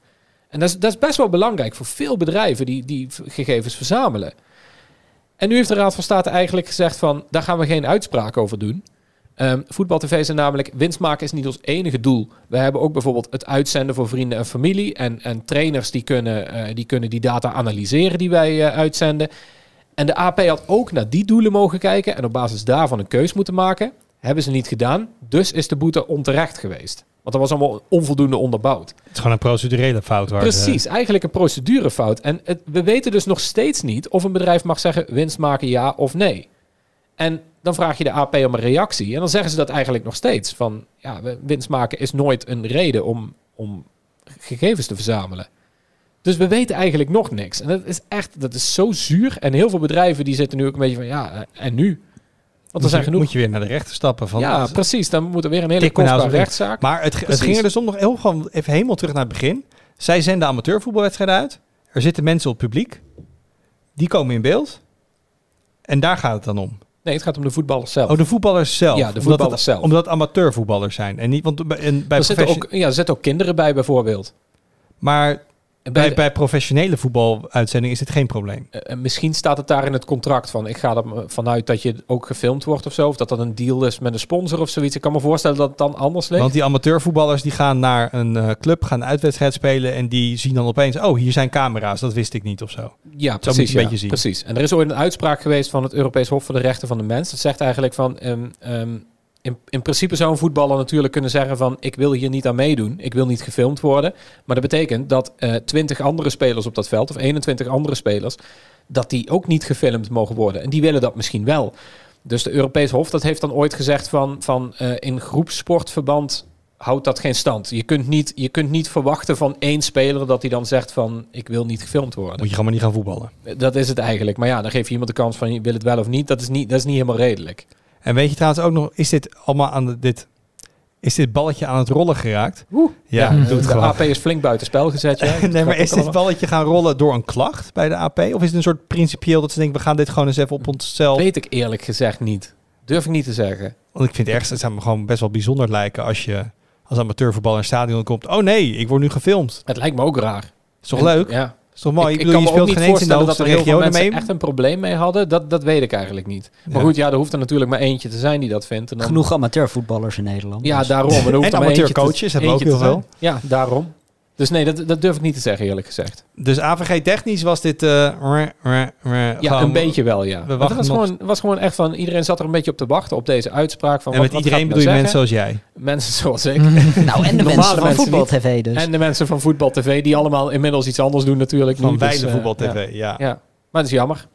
En dat is, dat is best wel belangrijk voor veel bedrijven die, die gegevens verzamelen. En nu heeft de Raad van State eigenlijk gezegd van, daar gaan we geen uitspraak over doen. Ehm voetbal TV is namelijk, winst maken is niet ons enige doel. We hebben ook bijvoorbeeld het uitzenden voor vrienden en familie. En, en trainers die kunnen, eh, die kunnen die data analyseren die wij eh, uitzenden. En de AP had ook naar die doelen mogen kijken en op basis daarvan een keus moeten maken. Hebben ze niet gedaan, dus is de boete onterecht geweest. Want dat was allemaal onvoldoende onderbouwd. Het is gewoon een procedurele fout. Waar Precies, eigenlijk een procedurefout. En het, we weten dus nog steeds niet of een bedrijf mag zeggen winst maken ja of nee. En dan vraag je de AP om een reactie. En dan zeggen ze dat eigenlijk nog steeds. Van ja, winst maken is nooit een reden om, om gegevens te verzamelen. Dus we weten eigenlijk nog niks. En dat is echt, dat is zo zuur. En heel veel bedrijven die zitten nu ook een beetje van ja, eh, en nu? Want er zijn Moet je- genoeg. Moet je weer naar de rechter stappen. Van, ja, precies. Dan moet er weer een hele kostbare rechtszaak. Maar het, het ging er dus om nog heel gewoon even helemaal terug naar het begin. Zij zenden amateurvoetbalwedstrijden uit. Er zitten mensen op het publiek. Die komen in beeld. En daar gaat het dan om. Nee, het gaat om de voetballers zelf. Oh, de voetballers zelf. Ja, de Omdat voetballers het- zelf. Omdat amateurvoetballers zijn. En niet, want bij, en bij er zitten ook, ja, er zitten ook kinderen bij bijvoorbeeld. Maar bij, de- bij professionele voetbaluitzendingen is dit geen probleem. eh, misschien staat het daar in het contract van. Ik ga er vanuit dat je ook gefilmd wordt of zo. Of dat dat een deal is met een sponsor of zoiets. Ik kan me voorstellen dat het dan anders ligt. Want die amateurvoetballers die gaan naar een eh, club, gaan uitwedstrijd spelen. En die zien dan opeens, oh, hier zijn camera's. Dat wist ik niet of zo. ja, moet je precies. een ja, beetje zien. precies. En er is ooit een uitspraak geweest van het Europees Hof voor de Rechten van de Mens. Dat zegt eigenlijk van. ehm, ehm, in, in principe zou een voetballer natuurlijk kunnen zeggen van ik wil hier niet aan meedoen, ik wil niet gefilmd worden. Maar dat betekent dat eh 20 andere spelers op dat veld, of 21 andere spelers, dat die ook niet gefilmd mogen worden. En die willen dat misschien wel. Dus de Europees Hof dat heeft dan ooit gezegd van, van eh, in groepsportverband houdt dat geen stand. Je kunt, niet, je kunt niet verwachten van één speler dat hij dan zegt van ik wil niet gefilmd worden. Moet je gewoon maar niet gaan voetballen. Dat is het eigenlijk. Maar ja, dan geef je iemand de kans van je wil het wel of niet. Dat is niet, dat is niet helemaal redelijk. En weet je trouwens ook nog, is dit allemaal aan de, dit, is dit balletje aan het rollen geraakt? Oeh. Ja, Ja, doe het de gewoon. AP is flink buiten spel gezet. Ja. nee, maar is dit balletje gaan rollen door een klacht bij de AP? Of is het een soort principieel dat ze denken, we gaan dit gewoon eens even op onszelf... Weet ik eerlijk gezegd niet. Durf ik niet te zeggen. Want ik vind het ergens, het zou me gewoon best wel bijzonder lijken als je als amateurvoetballer in een stadion komt. Oh nee, ik word nu gefilmd. Het lijkt me ook raar. Is toch En- leuk? Ja. Is toch mooi? ik, Ik, bedoel, kan je me ook speelt niet geen eens in de voorstellen dat hoogste er heel veel regionen mensen mee. echt een probleem mee hadden. Dat, dat weet ik eigenlijk niet. Maar Ja. goed, ja, er hoeft er natuurlijk maar eentje te zijn die dat vindt. En dan, Genoeg amateurvoetballers in Nederland. Ja, dus- daarom. En, er En amateurcoaches hebben we ook heel zijn. Ja, daarom. Dus nee, dat, dat durf ik niet te zeggen eerlijk gezegd. Dus AVG technisch was dit... eh, Ja, gewoon- een beetje wel, ja. we Want Het wachten was nog- gewoon, was gewoon echt van... Iedereen zat er een beetje op te wachten op deze uitspraak. Van En wat, met wat iedereen bedoel je mensen zoals jij. Mensen zoals ik. Nou, en de mensen van Voetbal. TV dus. En de mensen van Voetbal TV, die allemaal inmiddels iets anders doen natuurlijk. Van nu, dus, eh, Voetbal ja. TV, ja. Ja, maar het is jammer.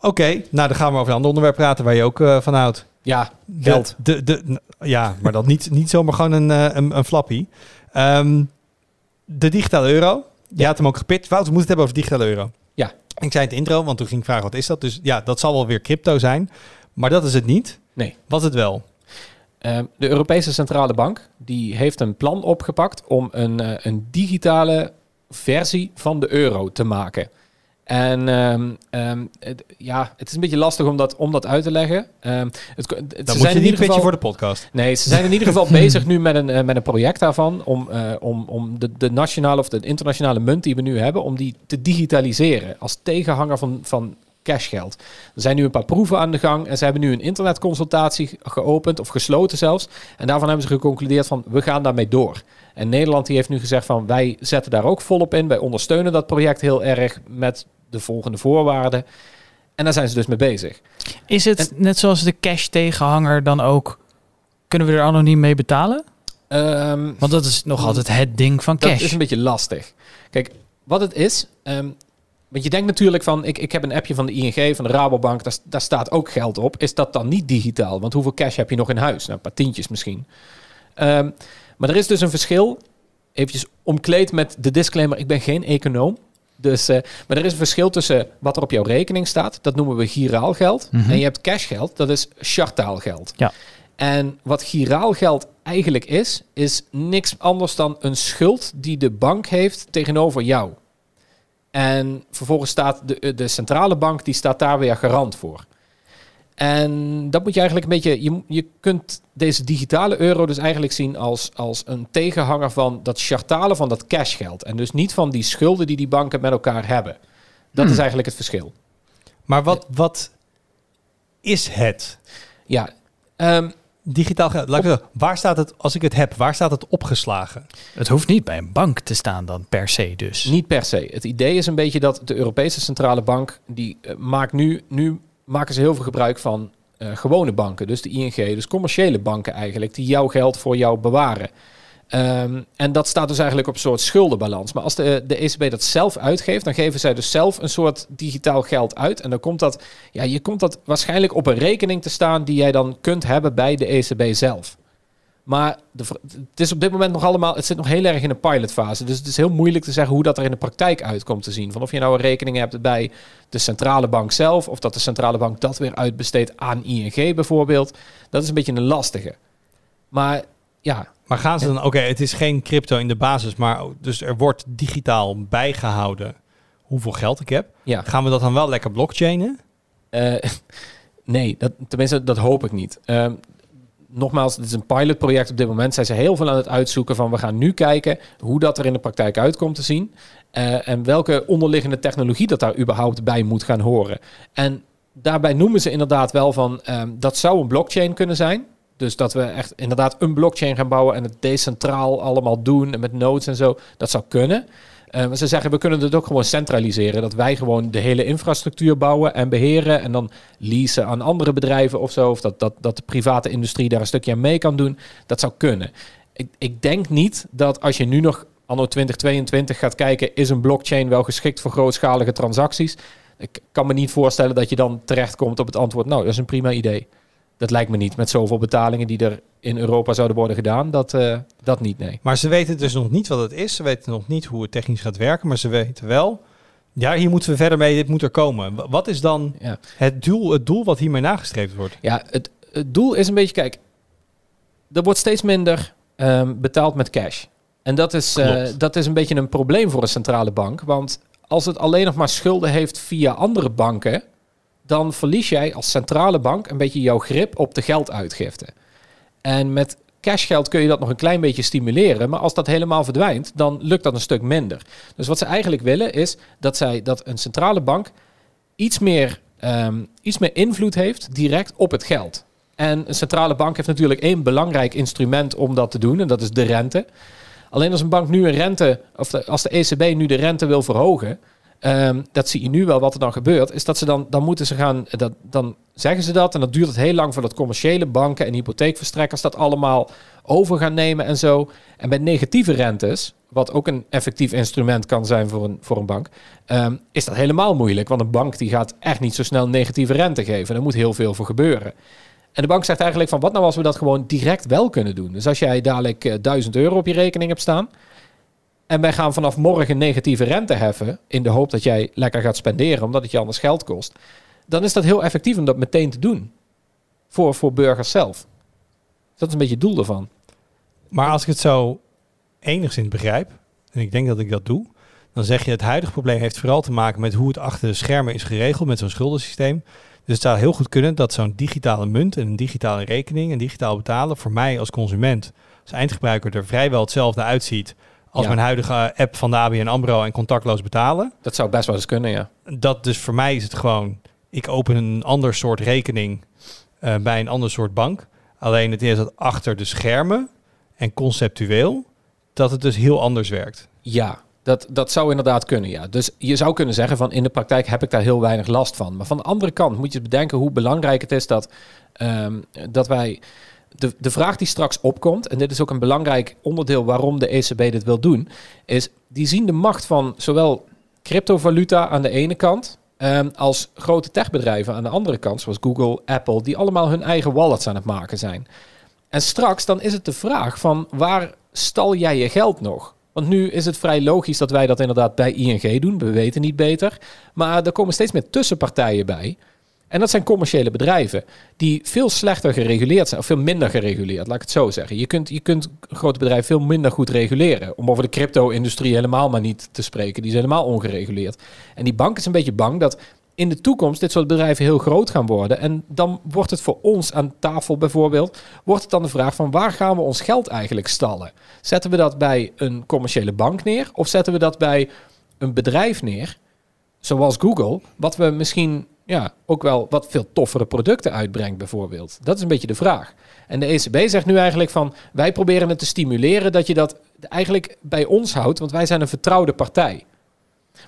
Oké, nou dan gaan we over een ander onderwerp praten waar je ook eh, van houdt. Ja, De- geld. De, de, n- ja, maar dat niet, niet zomaar gewoon een, een, een flappie. Ehm, de digitale euro. Je had hem ook gepit. Wouter, we moeten het hebben over de digitale euro. Ja. Ik zei het intro, want toen ging ik vragen wat is dat. Dus ja, dat zal wel weer crypto zijn. Maar dat is het niet. Nee. Wat is het wel? Ehm, de Europese Centrale Bank die heeft een plan opgepakt om een, eh, een digitale versie van de euro te maken. En ehm, ehm, het, ja, het is een beetje lastig om dat, om dat uit te leggen. Ehm, het, het, Dan ze moet zijn je in niet ieder geval, voor de podcast. Nee, ze zijn in ieder geval bezig nu met een, eh, met een project daarvan om, eh, om, om de, de nationale of de internationale munt die we nu hebben, om die te digitaliseren als tegenhanger van, van cashgeld. Er zijn nu een paar proeven aan de gang en ze hebben nu een internetconsultatie geopend of gesloten zelfs. En daarvan hebben ze geconcludeerd van we gaan daarmee door. En Nederland die heeft nu gezegd van wij zetten daar ook volop in. Wij ondersteunen dat project heel erg met de volgende voorwaarden. En daar zijn ze dus mee bezig. Is het net zoals de cash tegenhanger dan ook... Kunnen we er anoniem mee betalen? Ehm, Want dat is nog altijd het ding van Dat cash. is een beetje lastig. Kijk, wat het is. ehm, want je denkt natuurlijk van, ik, ik heb een appje van de ING, van de Rabobank, daar, daar staat ook geld op. Is dat dan niet digitaal? Want hoeveel cash heb je nog in huis? Nou, een paar tientjes misschien. Ehm, maar er is dus een verschil, eventjes omkleed met de disclaimer, ik ben geen econoom. Dus, eh, maar er is een verschil tussen wat er op jouw rekening staat, dat noemen we giraal geld. Mhm. En je hebt cashgeld, dat is chartaal geld. Ja. En wat giraal geld eigenlijk is, is niks anders dan een schuld die de bank heeft tegenover jou. En vervolgens staat de, de centrale bank, die staat daar weer garant voor. En dat moet je eigenlijk een beetje. Je, je kunt deze digitale euro dus eigenlijk zien als, als een tegenhanger van dat chartalen van dat cashgeld. En dus niet van die schulden die die banken met elkaar hebben. Dat Hmm. is eigenlijk het verschil. Maar wat, wat is het? Ja, ehm, digitaal geld. Laat ik zeggen, waar staat het, als ik het heb, waar staat het opgeslagen? Het hoeft niet bij een bank te staan dan per se dus. Niet per se. Het idee is een beetje dat de Europese Centrale Bank, die eh, maakt nu, nu maken ze heel veel gebruik van eh, gewone banken. Dus de ING, dus commerciële banken eigenlijk, die jouw geld voor jou bewaren. Ehm, en dat staat dus eigenlijk op een soort schuldenbalans. Maar als de, de ECB dat zelf uitgeeft, dan geven zij dus zelf een soort digitaal geld uit. En dan komt dat, ja, je komt dat waarschijnlijk op een rekening te staan die jij dan kunt hebben bij de ECB zelf. Maar de, het is op dit moment nog allemaal, het zit nog heel erg in een pilotfase. Dus het is heel moeilijk te zeggen hoe dat er in de praktijk uitkomt te zien. Van of je nou een rekening hebt bij de centrale bank zelf, of dat de centrale bank dat weer uitbesteedt aan ING bijvoorbeeld. Dat is een beetje een lastige. Maar ja, Maar gaan ze dan, oké, het is geen crypto in de basis, maar dus er wordt digitaal bijgehouden hoeveel geld ik heb. ja. Gaan we dat dan wel lekker blockchainen? Eh, nee, dat, tenminste, dat hoop ik niet. Ehm, nogmaals, dit is een pilotproject op dit moment. Zijn ze heel veel aan het uitzoeken van we gaan nu kijken hoe dat er in de praktijk uitkomt te zien. eh, en welke onderliggende technologie dat daar überhaupt bij moet gaan horen. En daarbij noemen ze inderdaad wel van ehm, dat zou een blockchain kunnen zijn. Dus dat we echt inderdaad een blockchain gaan bouwen en het decentraal allemaal doen en met nodes en zo. Dat zou kunnen. Eh, ze zeggen, we kunnen het ook gewoon centraliseren. Dat wij gewoon de hele infrastructuur bouwen en beheren. En dan leasen aan andere bedrijven of zo. Of dat, dat, dat de private industrie daar een stukje aan mee kan doen. Dat zou kunnen. Ik, ik denk niet dat als je nu nog anno 2022 gaat kijken... is een blockchain wel geschikt voor grootschalige transacties? Ik kan me niet voorstellen dat je dan terechtkomt op het antwoord... nou, dat is een prima idee. Dat lijkt me niet. Met zoveel betalingen die er in Europa zouden worden gedaan. Dat, eh, dat niet, nee. Maar ze weten dus nog niet wat het is. Ze weten nog niet hoe het technisch gaat werken. Maar ze weten wel, ja, hier moeten we verder mee. Dit moet er komen. Wa- Wat is dan Ja. het doel, het doel wat hiermee nagestreefd wordt? Ja, het, het doel is een beetje, kijk, er wordt steeds minder ehm, betaald met cash. En dat is, eh, dat is een beetje een probleem voor een centrale bank. Want als het alleen nog maar schulden heeft via andere banken, dan verlies jij als centrale bank een beetje jouw grip op de gelduitgifte. En met cashgeld kun je dat nog een klein beetje stimuleren. Maar als dat helemaal verdwijnt, dan lukt dat een stuk minder. Dus wat ze eigenlijk willen is dat, zij, dat een centrale bank iets meer, ehm, iets meer invloed heeft direct op het geld. En een centrale bank heeft natuurlijk één belangrijk instrument om dat te doen. En dat is de rente. Alleen als een bank nu een rente, of als de ECB nu de rente wil verhogen, ehm, dat zie je nu wel wat er dan gebeurt, is dat ze dan, dan moeten ze gaan, dat, dan zeggen ze dat en dat duurt het heel lang voordat commerciële banken en hypotheekverstrekkers dat allemaal over gaan nemen en zo. En bij negatieve rentes, wat ook een effectief instrument kan zijn voor een, voor een bank, ehm, is dat helemaal moeilijk. Want een bank die gaat echt niet zo snel negatieve rente geven. Er moet heel veel voor gebeuren. En de bank zegt eigenlijk van, wat nou als we dat gewoon direct wel kunnen doen? Dus als jij dadelijk eh, 1000 euro op je rekening hebt staan... en wij gaan vanaf morgen negatieve rente heffen... in de hoop dat jij lekker gaat spenderen, omdat het je anders geld kost... dan is dat heel effectief om dat meteen te doen. Voor, voor burgers zelf. Dat is een beetje het doel ervan. Maar als ik het zo enigszins begrijp, en ik denk dat ik dat doe, dan zeg je het huidige probleem heeft vooral te maken met hoe het achter de schermen is geregeld met zo'n schuldensysteem. Dus het zou heel goed kunnen dat zo'n digitale munt en een digitale rekening en digitaal betalen voor mij als consument, als eindgebruiker er vrijwel hetzelfde uitziet als Ja. mijn huidige app van de ABN AMRO en contactloos betalen. Dat zou best wel eens kunnen, ja. Dat dus voor mij is het gewoon, ik open een ander soort rekening eh, bij een ander soort bank. Alleen het is dat achter de schermen en conceptueel dat het dus heel anders werkt. Ja, dat, dat zou inderdaad kunnen, ja. Dus je zou kunnen zeggen van in de praktijk heb ik daar heel weinig last van. Maar van de andere kant moet je bedenken hoe belangrijk het is dat, ehm, dat wij... De, de vraag die straks opkomt, en dit is ook een belangrijk onderdeel waarom de ECB dit wil doen, is die zien de macht van zowel cryptovaluta aan de ene kant, ehm, als grote techbedrijven aan de andere kant, zoals Google, Apple, die allemaal hun eigen wallets aan het maken zijn. En straks dan is het de vraag van waar stal jij je geld nog? Want nu is het vrij logisch dat wij dat inderdaad bij ING doen. We weten niet beter. Maar er komen steeds meer tussenpartijen bij. En dat zijn commerciële bedrijven die veel slechter gereguleerd zijn, of veel minder gereguleerd, laat ik het zo zeggen. Je kunt, je kunt grote bedrijven veel minder goed reguleren. Om over de crypto-industrie helemaal maar niet te spreken. Die is helemaal ongereguleerd. En die bank is een beetje bang dat in de toekomst dit soort bedrijven heel groot gaan worden. En dan wordt het voor ons aan tafel bijvoorbeeld, wordt het dan de vraag van waar gaan we ons geld eigenlijk stallen? Zetten we dat bij een commerciële bank neer of zetten we dat bij een bedrijf neer, zoals Google, wat we misschien ja, ook wel wat veel toffere producten uitbrengt bijvoorbeeld. Dat is een beetje de vraag. En de ECB zegt nu eigenlijk van, wij proberen het te stimuleren dat je dat eigenlijk bij ons houdt, want wij zijn een vertrouwde partij.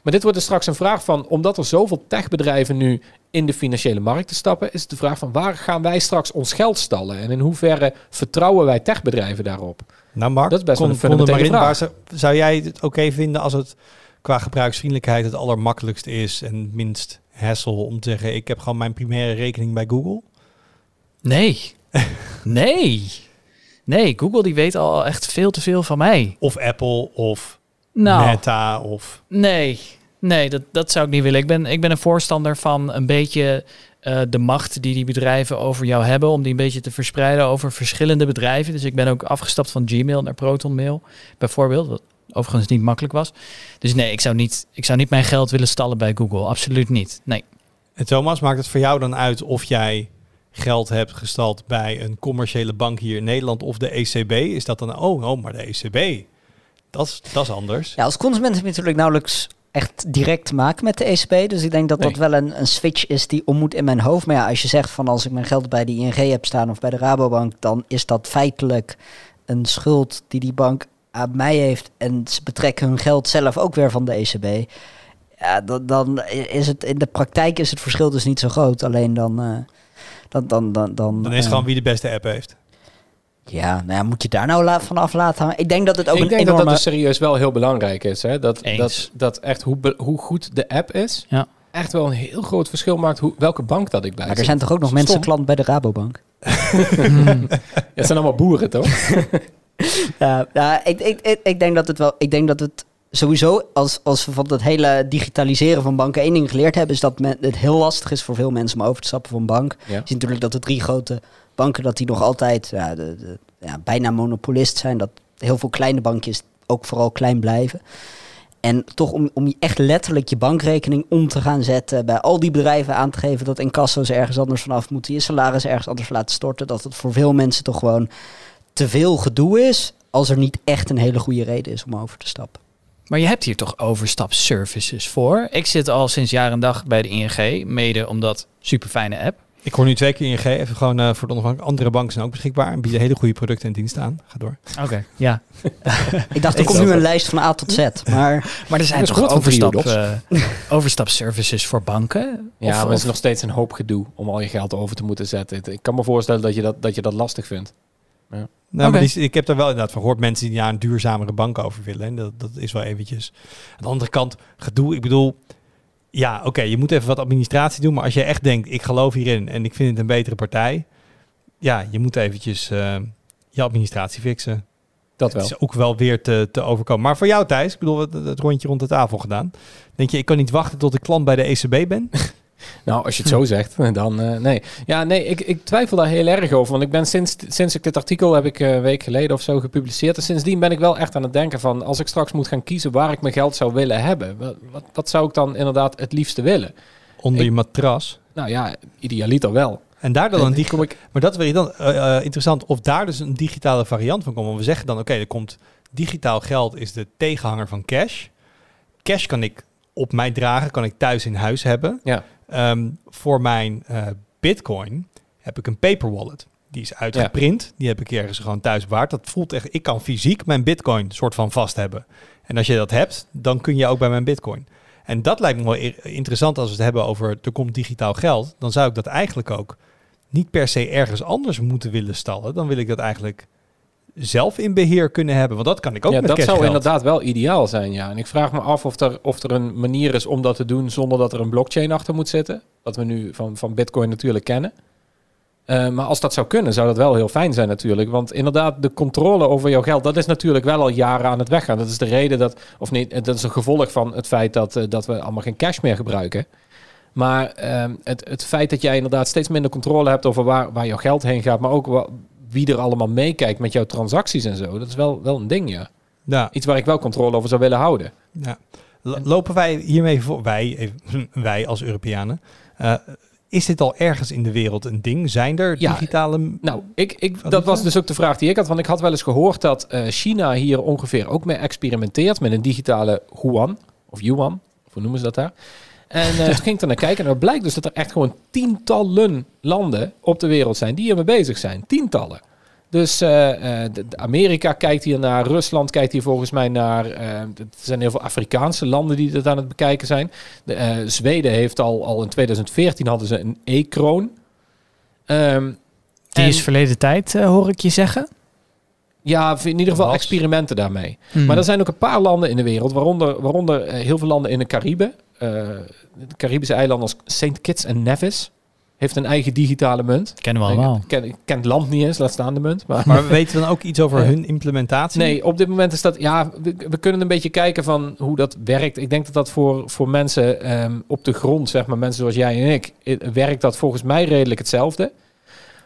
Maar dit wordt er straks een vraag van, omdat er zoveel techbedrijven nu in de financiële markten stappen, is het de vraag van waar gaan wij straks ons geld stallen? En in hoeverre vertrouwen wij techbedrijven daarop? Nou Mark, Dat is best wel een fundamentele vraag. Waar zou, zou jij het oké vinden als het qua gebruiksvriendelijkheid het allermakkelijkste is en minst hassle om te zeggen, ik heb gewoon mijn primaire rekening bij Google? Nee. nee. Nee, Google die weet al echt veel te veel van mij. Of Apple of Nou, Meta of... nee. Nee, dat, dat zou ik niet willen. Ik ben, ik ben een voorstander van een beetje eh, de macht die die bedrijven over jou hebben, om die een beetje te verspreiden over verschillende bedrijven. Dus ik ben ook afgestapt van Gmail naar ProtonMail, bijvoorbeeld, wat overigens niet makkelijk was. Dus nee, ik zou niet, ik zou niet mijn geld willen stallen bij Google. Absoluut niet. Nee. En Thomas, maakt het voor jou dan uit of jij geld hebt gestald bij een commerciële bank hier in Nederland of de ECB? Is dat dan, oh, oh maar de ECB, dat is, dat is anders. Ja, als consument heb je natuurlijk nauwelijks echt direct te maken met de ECB. Dus ik denk dat dat wel een, een switch is die om moet in mijn hoofd. Maar ja, als je zegt van als ik mijn geld bij de ING heb staan of bij de Rabobank, dan is dat feitelijk een schuld die die bank aan mij heeft. En ze betrekken hun geld zelf ook weer van de ECB. Ja, dan, dan is het in de praktijk is het verschil dus niet zo groot. Alleen dan. eh, dan, dan, dan, dan, Dan is het eh, gewoon wie de beste app heeft. Ja, nou ja, moet je daar nou van af laten hangen? Ik denk dat het ook ik een denk enorme... dat dat dus serieus wel heel belangrijk is. Hè? Dat, Eens. dat, dat echt hoe, hoe goed de app is, Ja. echt wel een heel groot verschil maakt hoe, welke bank dat ik bij Maar er zijn toch ook nog Stom. mensen klant bij de Rabobank? Ja, het zijn allemaal boeren, toch? Ja, ja ik, ik, ik, ik denk dat het wel. Ik denk dat het sowieso, als, als we van dat hele digitaliseren van banken één ding geleerd hebben, is dat men, het heel lastig is voor veel mensen om over te stappen van bank. Ja. Je ziet natuurlijk dat de drie grote banken, dat die nog altijd ja, de, de, ja, bijna monopolist zijn. Dat heel veel kleine bankjes ook vooral klein blijven. En toch om, om je echt letterlijk je bankrekening om te gaan zetten, bij al die bedrijven aan te geven dat incasso's ergens anders vanaf moeten, je salaris ergens anders laten storten, dat het voor veel mensen toch gewoon te veel gedoe is, als er niet echt een hele goede reden is om over te stappen. Maar je hebt hier toch overstapservices voor? Ik zit al sinds jaar en dag bij de ING, mede omdat super fijne app. Ik hoor nu twee keer ING, even gewoon eh, voor de onafhankelijke. Andere banken zijn ook beschikbaar en bieden hele goede producten en diensten aan. Ga door. Oké. Ja, Ik dacht, er Ik komt nu een lijst van A tot Z, maar maar er zijn toch overstap, eh, overstapservices voor banken? Ja, Of- maar het is nog steeds een hoop gedoe om al je geld over te moeten zetten. Ik kan me voorstellen dat je dat, dat, je dat lastig vindt. Nou, maar die, ik heb daar wel inderdaad van gehoord mensen die naar een duurzamere bank over willen. En dat, dat is wel eventjes. Aan de andere kant, gedoe. Ik bedoel, ja, oké, je moet even wat administratie doen. Maar als je echt denkt, ik geloof hierin en ik vind het een betere partij. Ja, je moet eventjes eh, je administratie fixen. Dat Het wel. is ook wel weer te, te overkomen. Maar voor jou Thijs, ik bedoel, het, het rondje rond de tafel gedaan. Denk je, ik kan niet wachten tot ik klant bij de ECB ben? Nou, als je het zo zegt, dan eh, nee. Ja, nee, ik, ik twijfel daar heel erg over. Want ik ben sinds, sinds ik dit artikel heb ik eh, een week geleden of zo gepubliceerd. En sindsdien ben ik wel echt aan het denken van... als ik straks moet gaan kiezen waar ik mijn geld zou willen hebben... wat, wat, zou ik dan inderdaad het liefste willen? Onder Ik- je matras. Nou ja, idealiter wel. En daar dan een En dig- kom ik, Maar dat wil dan eh, eh, interessant of daar dus een digitale variant van komt. Want we zeggen dan, oké, er komt digitaal geld is de tegenhanger van cash. Cash kan ik op mij dragen, kan ik thuis in huis hebben. ja, Ehm, voor mijn eh, bitcoin heb ik een paper wallet. Die is uitgeprint. Die heb ik ergens gewoon thuis bewaard. Dat voelt echt, ik kan fysiek mijn bitcoin soort van vast hebben. En als je dat hebt, dan kun je ook bij mijn bitcoin. En dat lijkt me wel interessant als we het hebben over er komt digitaal geld. Dan zou ik dat eigenlijk ook niet per se ergens anders moeten willen stallen. Dan wil ik dat eigenlijk zelf in beheer kunnen hebben. Want dat kan ik ook ja met dat zou inderdaad wel ideaal zijn, ja. En ik vraag me af of er, of er een manier is om dat te doen... zonder dat er een blockchain achter moet zitten. Wat we nu van, van bitcoin natuurlijk kennen. Eh, maar als dat zou kunnen, zou dat wel heel fijn zijn natuurlijk. Want inderdaad, de controle over jouw geld, dat is natuurlijk wel al jaren aan het weggaan. Dat is de reden dat, of niet, dat is een gevolg van het feit dat, eh, dat we allemaal geen cash meer gebruiken. Maar ehm, het, het feit dat jij inderdaad steeds minder controle hebt over waar, waar jouw geld heen gaat, maar ook wie er allemaal meekijkt met jouw transacties en zo, dat is wel, wel een ding, ja. Ja, Iets waar ik wel controle over zou willen houden. Ja. Lopen wij hiermee voor, wij, wij als Europeanen, eh, is dit al ergens in de wereld een ding? Zijn er Ja, digitale... m- Nou, ik, ik, dat was dus ook de vraag die ik had. Want ik had wel eens gehoord dat eh, China hier ongeveer ook mee experimenteert met een digitale yuan. Of yuan, of hoe noemen ze dat daar? En eh, toen ging ik er naar kijken en het blijkt dus dat er echt gewoon tientallen landen op de wereld zijn die hiermee bezig zijn. Tientallen. Dus eh, eh, Amerika kijkt hier naar, Rusland kijkt hier volgens mij naar. eh, er zijn heel veel Afrikaanse landen die dat aan het bekijken zijn. De, Zweden heeft al, al in 2014 hadden ze een e-kroon. Ehm, Die en- is verleden tijd, hoor ik je zeggen. ja, in ieder geval experimenten daarmee. Hmm. Maar er zijn ook een paar landen in de wereld, waaronder, waaronder heel veel landen in de Cariben. De Caribische eilanden als St. Kitts en Nevis heeft een eigen digitale munt. Kennen we allemaal. Ik ken, het land niet eens, laat staan de munt. Maar, Maar we weten dan ook iets over hun implementatie? nee, op dit moment is dat... Ja, we, we kunnen een beetje kijken van hoe dat werkt. Ik denk dat dat voor, voor mensen ehm, op de grond, zeg maar, mensen zoals jij en ik, werkt dat volgens mij redelijk hetzelfde.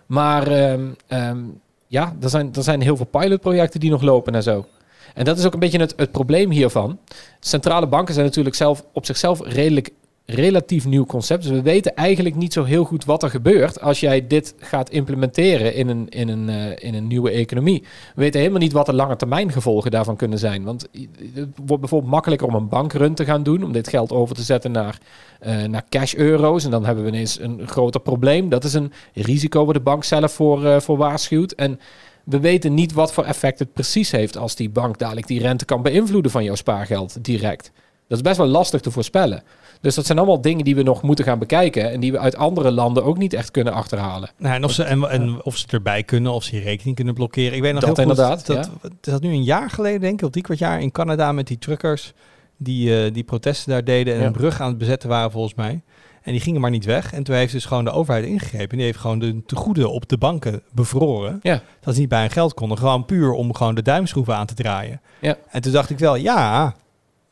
Maar ehm, ehm, ja, er zijn, er zijn heel veel pilotprojecten die nog lopen en zo. En dat is ook een beetje het, het probleem hiervan. Centrale banken zijn natuurlijk zelf op zichzelf redelijk relatief nieuw concept. Dus we weten eigenlijk niet zo heel goed wat er gebeurt als jij dit gaat implementeren in een, in een, eh, in een nieuwe economie. We weten helemaal niet wat de lange termijn gevolgen daarvan kunnen zijn. Want het wordt bijvoorbeeld makkelijker om een bankrun te gaan doen, om dit geld over te zetten naar, eh, naar cash-euro's. En dan hebben we ineens een groter probleem. Dat is een risico waar de bank zelf voor, eh, voor waarschuwt. En we weten niet wat voor effect het precies heeft als die bank dadelijk die rente kan beïnvloeden van jouw spaargeld direct. Dat is best wel lastig te voorspellen. Dus dat zijn allemaal dingen die we nog moeten gaan bekijken en die we uit andere landen ook niet echt kunnen achterhalen. Nou, en, of ze, en, en of ze erbij kunnen, of ze je rekening kunnen blokkeren. Ik weet nog Dat heel goed inderdaad, dat, dat nu een jaar geleden, denk ik, of drie kwart jaar in Canada met die truckers die, eh, die protesten daar deden en Ja. een brug aan het bezetten waren volgens mij. En die gingen maar niet weg. En toen heeft dus gewoon de overheid ingegrepen. En die heeft gewoon de tegoeden op de banken bevroren. Ja. Dat ze niet bij hun geld konden. Gewoon puur om gewoon de duimschroeven aan te draaien. Ja. En toen dacht ik wel, ja,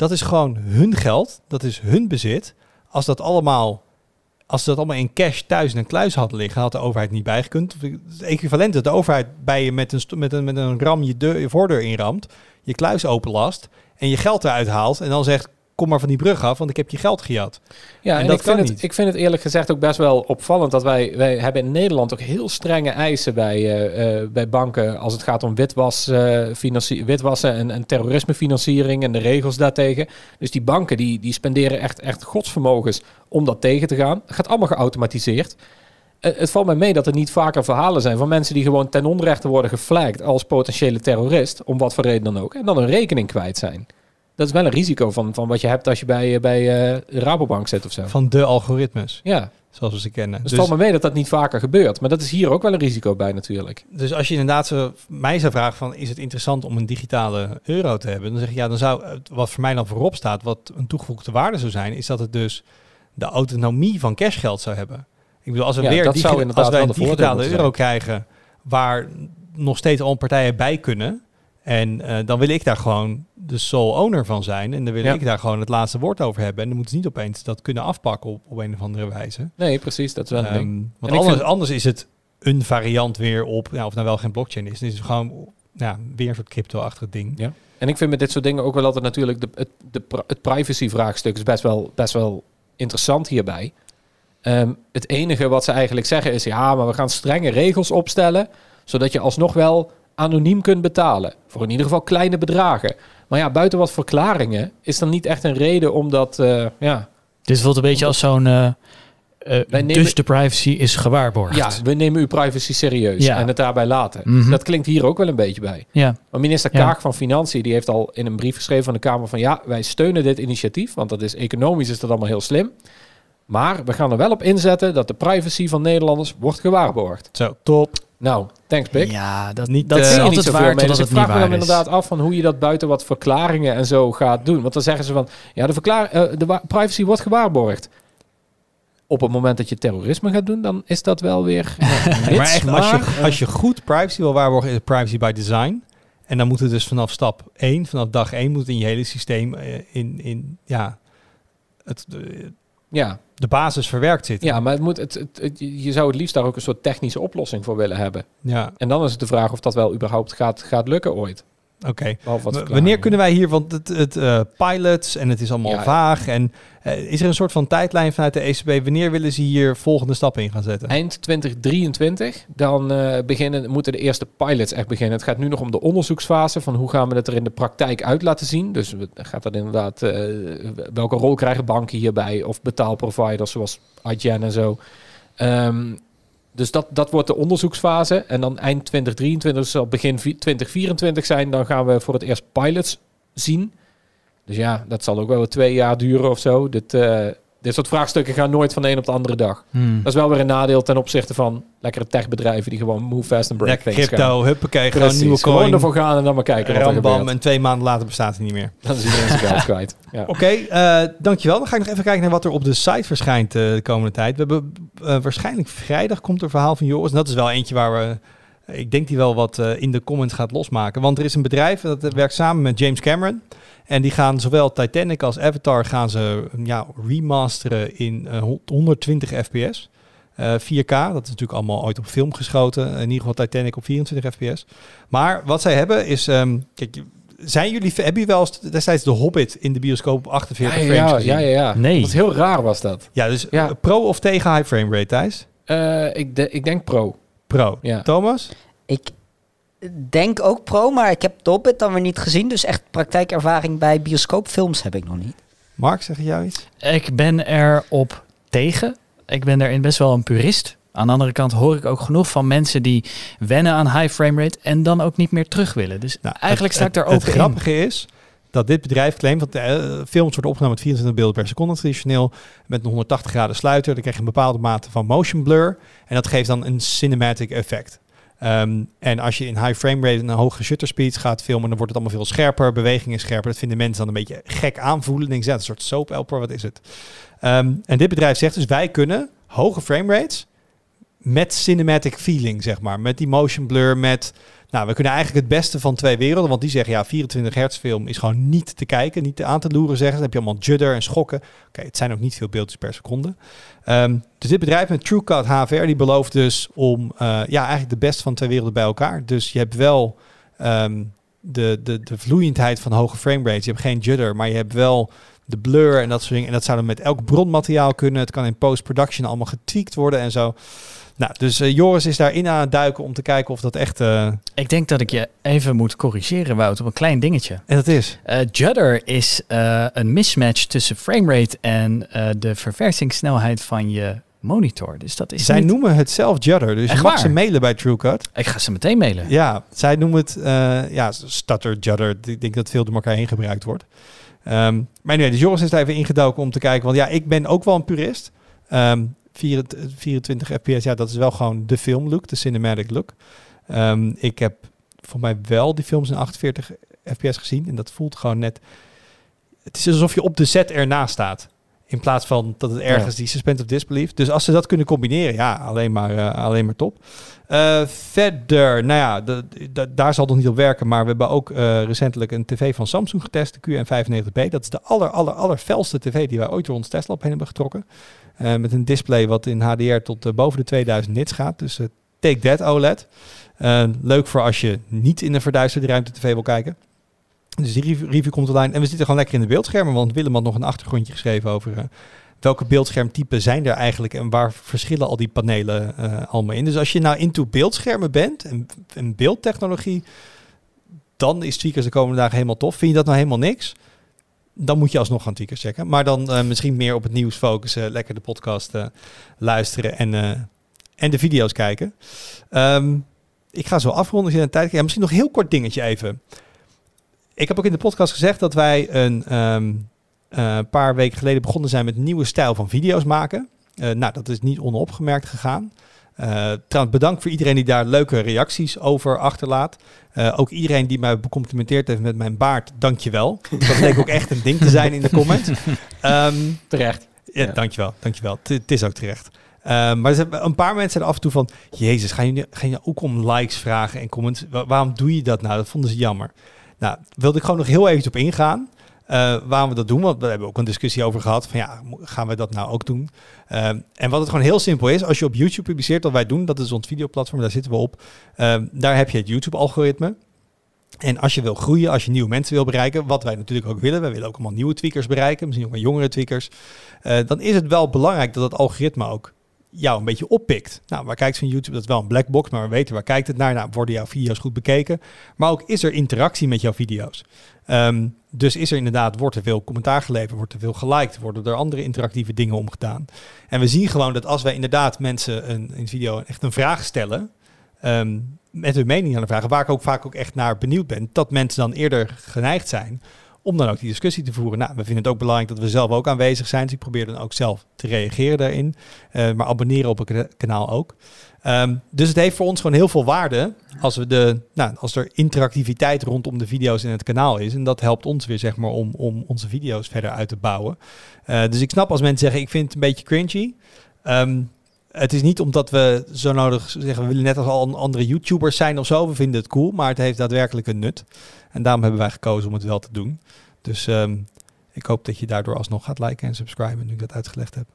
dat is gewoon hun geld. Dat is hun bezit. Als dat allemaal, als dat allemaal in cash thuis in een kluis hadden liggen, had de overheid niet bijgekund. Het equivalent dat de overheid bij je met een, met een, met een ram deur, je voordeur inramt, je kluis openlast en je geld eruit haalt en dan zegt, kom maar van die brug af, want ik heb je geld gejat. Ja, En en, dat ik, vind het, niet. ik vind het eerlijk gezegd ook best wel opvallend dat wij, wij hebben in Nederland ook heel strenge eisen bij, eh, eh, bij banken als het gaat om witwas, eh, witwassen en, en terrorismefinanciering en de regels daartegen. Dus die banken die, die spenderen echt, echt godsvermogens om dat tegen te gaan. Het gaat allemaal geautomatiseerd. Het valt mij mee dat er niet vaker verhalen zijn van mensen die gewoon ten onrechte worden geflagged als potentiële terrorist, om wat voor reden dan ook, en dan een rekening kwijt zijn. Dat is wel een risico van, van wat je hebt als je bij, eh, bij de Rabobank zit of zo. Van de algoritmes, Ja, zoals we ze kennen. dus het valt me mee dat dat niet vaker gebeurt. Maar dat is hier ook wel een risico bij natuurlijk. Dus als je inderdaad zo, mij zou vragen van is het interessant om een digitale euro te hebben, dan zeg ik ja, dan zou wat voor mij dan voorop staat, wat een toegevoegde waarde zou zijn, is dat het dus de autonomie van cashgeld zou hebben. Ik bedoel, als we Ja, weer dat zou als wij een digitale euro krijgen waar nog steeds al partijen bij kunnen. En eh, dan wil ik daar gewoon de sole owner van zijn. En dan wil Ja. ik daar gewoon het laatste woord over hebben. En dan moeten ze niet opeens dat kunnen afpakken op, op een of andere wijze. Nee, precies. Dat is wel een Ehm, ding. want anders, vind- anders is het een variant weer op, ja, of nou wel geen blockchain is. Dan is het gewoon ja, weer een soort crypto-achtig ding. Ja. En ik vind met dit soort dingen ook wel altijd natuurlijk de, het, de, het privacy-vraagstuk is best wel, best wel interessant hierbij. Ehm, het enige wat ze eigenlijk zeggen is, ja, maar we gaan strenge regels opstellen, zodat je alsnog wel anoniem kunt betalen. Voor in ieder geval kleine bedragen. Maar ja, buiten wat verklaringen is er niet echt een reden om dat, eh, ja, Dit voelt een beetje als zo'n... eh, eh, nemen- Dus de privacy is gewaarborgd. ja, we nemen uw privacy serieus Ja. en het daarbij laten. Mhm. Dat klinkt hier ook wel een beetje bij. ja. Maar minister Ja. Kaag van Financiën die heeft al in een brief geschreven van de Kamer van ja, wij steunen dit initiatief, want dat is economisch is dat allemaal heel slim. Maar we gaan er wel op inzetten dat de privacy van Nederlanders wordt gewaarborgd. Zo, top. Nou, thanks Pik. Ja, dat, Niet, dat is Zie je altijd niet zoveel waar totdat Dus ik het niet vraag me dan is. inderdaad af van hoe je dat buiten wat verklaringen en zo gaat doen. Want dan zeggen ze van ja, de, verklaar, eh, de privacy wordt gewaarborgd. Op het moment dat je terrorisme gaat doen, dan is dat wel weer. ja, maar echt, als je, eh, als je goed privacy wil waarborgen, is het privacy by design. En dan moet het dus vanaf stap 1, vanaf dag 1, moet het in je hele systeem in, in ja, het, de, ja, de basis verwerkt zitten. ja, maar het moet, het, het, het- je zou het liefst daar ook een soort technische oplossing voor willen hebben. Ja. En dan is het de vraag of dat wel überhaupt gaat, gaat lukken ooit. Oké. Wanneer kunnen wij hier, want het, het eh, pilots en het is allemaal Ja. vaag. En eh, is er een soort van tijdlijn vanuit de ECB? Wanneer willen ze hier volgende stappen in gaan zetten? Eind 2023, dan eh, beginnen, moeten de eerste pilots echt beginnen. Het gaat nu nog om de onderzoeksfase van hoe gaan we het er in de praktijk uit laten zien. Dus gaat dat inderdaad, welke rol krijgen banken hierbij of betaalproviders zoals IGN en zo. Ehm, dus dat, dat wordt de onderzoeksfase. En dan eind 2023 zal begin vi- 2024 zijn. Dan gaan we voor het eerst pilots zien. Dus ja, dat zal ook wel twee jaar duren of zo. Dit, eh, dit soort vraagstukken gaan nooit van de een op de andere dag. Hmm. Dat is wel weer een nadeel ten opzichte van lekkere techbedrijven die gewoon move fast and break Lekker things gaan. crypto, huppakee, gewoon Precies, nieuwe gewoon coin. ervoor gaan en dan maar kijken wat er Rambam gebeurt. en twee maanden later bestaat hij niet meer. Dan is iedereen zijn geld kwijt. Ja. Oké, eh, dankjewel. Dan ga ik nog even kijken naar wat er op de site verschijnt eh, de komende tijd. We hebben eh, waarschijnlijk vrijdag komt er verhaal van Joris. En dat is wel eentje waar we, ik denk die wel wat eh, in de comments gaat losmaken. Want er is een bedrijf dat werkt samen met James Cameron. En die gaan zowel Titanic als Avatar gaan ze ja, remasteren in eh, 120 fps. Eh, 4K, dat is natuurlijk allemaal ooit op film geschoten. In ieder geval Titanic op 24 fps. Maar wat zij hebben is... ehm, kijk, zijn jullie, hebben jullie wel eens destijds de Hobbit in de bioscoop op 48 Ja, frames ja, gezien? ja, ja, ja. Nee. Dat is heel raar was dat. Ja, dus Ja. eh, pro of tegen high frame rate, Thijs? Eh, ik, de- ik denk pro. Pro. Ja. Thomas? Ik denk ook pro, maar ik heb de Hobbit dan weer niet gezien. Dus echt praktijkervaring bij bioscoopfilms heb ik nog niet. Mark, zeg jou iets? Ik ben erop tegen. Ik ben daarin best wel een purist. Aan de andere kant hoor ik ook genoeg van mensen die wennen aan high frame rate en dan ook niet meer terug willen. Dus Nou, eigenlijk het- sta ik daar het, open Het in. grappige is dat dit bedrijf claimt dat eh, films worden opgenomen met 24 beelden per seconde traditioneel met een 180 graden sluiter. Dan krijg je een bepaalde mate van motion blur en dat geeft dan een cinematic effect. Ehm, en als je in high frame rate en een hoge shutter speed gaat filmen, dan wordt het allemaal veel scherper, beweging is scherper. Dat vinden mensen dan een beetje gek aanvoelen. Ze, ja, een soort soap opera, wat is het? Ehm, en dit bedrijf zegt dus, wij kunnen hoge frame rates met cinematic feeling, zeg maar. Met die motion blur, met... Nou, we kunnen eigenlijk het beste van twee werelden. Want die zeggen, ja, 24 hertz film is gewoon niet te kijken, niet aan te loeren, zeggen. ze. Dan heb je allemaal judder en schokken. Oké, het zijn ook niet veel beeldjes per seconde. Ehm, dus dit bedrijf met TrueCut HVR, die belooft dus om... eh, ja, eigenlijk de beste van twee werelden bij elkaar. Dus je hebt wel ehm, de, de, de vloeiendheid van hoge frame rates. Je hebt geen judder, maar je hebt wel de blur en dat soort dingen. En dat zou dan met elk bronmateriaal kunnen. Het kan in post-production allemaal getweakt worden en zo. Nou, dus eh, Joris is daarin aan het duiken om te kijken of dat echt... eh, Ik denk dat ik je even moet corrigeren, Wout, op een klein dingetje. en dat is. Eh, Judder is een mismatch tussen framerate en de verversingssnelheid van je monitor. Dus dat is Zij niet- noemen het zelf Judder, dus je Echt mag waar? ze mailen bij TrueCut. Ik ga ze meteen mailen. Ja, zij noemen het uh, ja, stutter, Judder. Ik denk dat veel door elkaar heen gebruikt wordt. Um, maar nee, dus Joris is daar even ingedoken om te kijken. Want ja, ik ben ook wel een purist. Um, 24, 24 fps, ja, dat is wel gewoon de filmlook, de cinematic look. Um, ik heb voor mij wel die films in 48 fps gezien. En dat voelt gewoon net... Het is alsof je op de set ernaast staat. In plaats van dat het ergens ja. die suspense of disbelief. Dus als ze dat kunnen combineren, ja, alleen maar, uh, alleen maar top. Uh, verder, nou ja, de, de, daar zal het nog niet op werken. Maar we hebben ook uh, recentelijk een tv van Samsung getest, de QM95B. Dat is de aller, aller, aller felste tv die wij ooit door ons heen hebben getrokken. Met een display wat in HDR tot boven de 2000 nits gaat. Dus take that OLED. leuk voor als je niet in een verduisterde ruimte tv wil kijken. Dus die review, komt online. En we zitten gewoon lekker in de beeldschermen. Want Willem had nog een achtergrondje geschreven over uh, welke beeldschermtypen zijn er eigenlijk en waar verschillen al die panelen uh, allemaal in. Dus als je nou into beeldschermen bent en, en beeldtechnologie, dan is tweakers de komende dagen helemaal tof. Vind je dat nou helemaal niks? Dan moet je alsnog gaan tweakers checken. Maar dan uh, misschien meer op het nieuws focussen, lekker de podcast luisteren en, en de video's kijken. Um, ik ga zo afronden een tijd ja, Misschien nog heel kort dingetje even. Ik heb ook in de podcast gezegd dat wij een um, uh, paar weken geleden begonnen zijn met een nieuwe stijl van video's maken. Uh, nou, dat is niet onopgemerkt gegaan. Uh, trouwens, bedankt voor iedereen die daar leuke reacties over achterlaat. Uh, ook iedereen die mij becomplimenteerd heeft met mijn baard, dankjewel. Dat leek ook echt een ding te zijn in de comments. Um, terecht. Ja, ja. dankjewel. dankjewel. Het is ook terecht. Uh, maar een paar mensen zijn af en toe van... Jezus, ga je, ga je ook om likes vragen en comments? Waarom doe je dat nou? Dat vonden ze jammer. Nou, wilde ik gewoon nog heel even op ingaan. Uh, waarom we dat doen, want we hebben ook een discussie over gehad. Van ja, gaan we dat nou ook doen? Uh, en wat het gewoon heel simpel is, als je op YouTube publiceert, wat wij doen, dat is ons videoplatform, daar zitten we op. Uh, daar heb je het YouTube-algoritme. En als je wil groeien, als je nieuwe mensen wil bereiken, wat wij natuurlijk ook willen, wij willen ook allemaal nieuwe tweakers bereiken, misschien ook wel jongere tweakers, eh, dan is het wel belangrijk dat het algoritme ook jou een beetje oppikt. Nou, waar kijkt van YouTube? Dat is wel een black box, maar we weten waar kijkt het naar. Nou, worden jouw video's goed bekeken? Maar ook is er interactie met jouw video's? Ehm, dus is er inderdaad, wordt er veel commentaar geleverd, wordt er veel geliked, worden er andere interactieve dingen omgedaan. En we zien gewoon dat als wij inderdaad mensen een, een video echt een vraag stellen, ehm, met hun mening aan de vragen, waar ik ook vaak ook echt naar benieuwd ben, dat mensen dan eerder geneigd zijn om dan ook die discussie te voeren. Nou, we vinden het ook belangrijk dat we zelf ook aanwezig zijn. Dus ik probeer dan ook zelf te reageren daarin. Uh, maar abonneren op het kanaal ook. Um, dus het heeft voor ons gewoon heel veel waarde als, we de, nou, als er interactiviteit rondom de video's in het kanaal is. En dat helpt ons weer zeg maar, om, om onze video's verder uit te bouwen. Uh, dus ik snap als mensen zeggen, ik vind het een beetje cringy. Um, het is niet omdat we zo nodig zeggen, we willen net als al andere YouTubers zijn of zo. We vinden het cool, maar het heeft daadwerkelijk een nut. En daarom hebben wij gekozen om het wel te doen. Dus um, ik hoop dat je daardoor alsnog gaat liken en subscriben nu ik dat uitgelegd heb.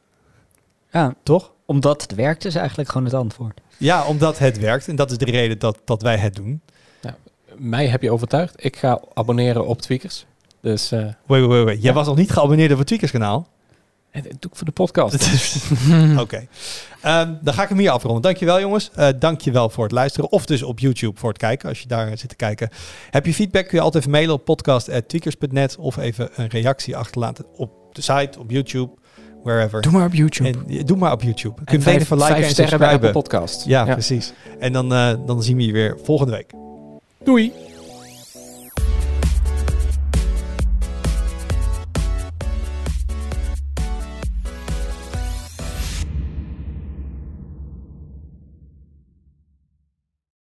Ja, toch? Omdat het werkt is eigenlijk gewoon het antwoord. Ja, omdat het werkt. En dat is de reden dat, dat wij het doen. Ja, mij heb je overtuigd. Ik ga abonneren op Tweakers. Dus, uh, wait, wait, wait. Jij was nog niet geabonneerd op het Tweakers kanaal? Dat doe ik voor de podcast. Oké. Okay. Um, dan ga ik hem hier afronden. Dankjewel jongens. Uh, dankjewel voor het luisteren. Of dus op YouTube voor het kijken, als je daar zit te kijken. Heb je feedback, kun je altijd even mailen op podcast.tweakers.net. Of even een reactie achterlaten op de site, op YouTube, wherever. Doe maar op YouTube. En, doe maar op YouTube. Kun je vijf, even liken en subscriben. podcast. Ja, ja, precies. En dan, uh, dan zien we je weer volgende week. Doei.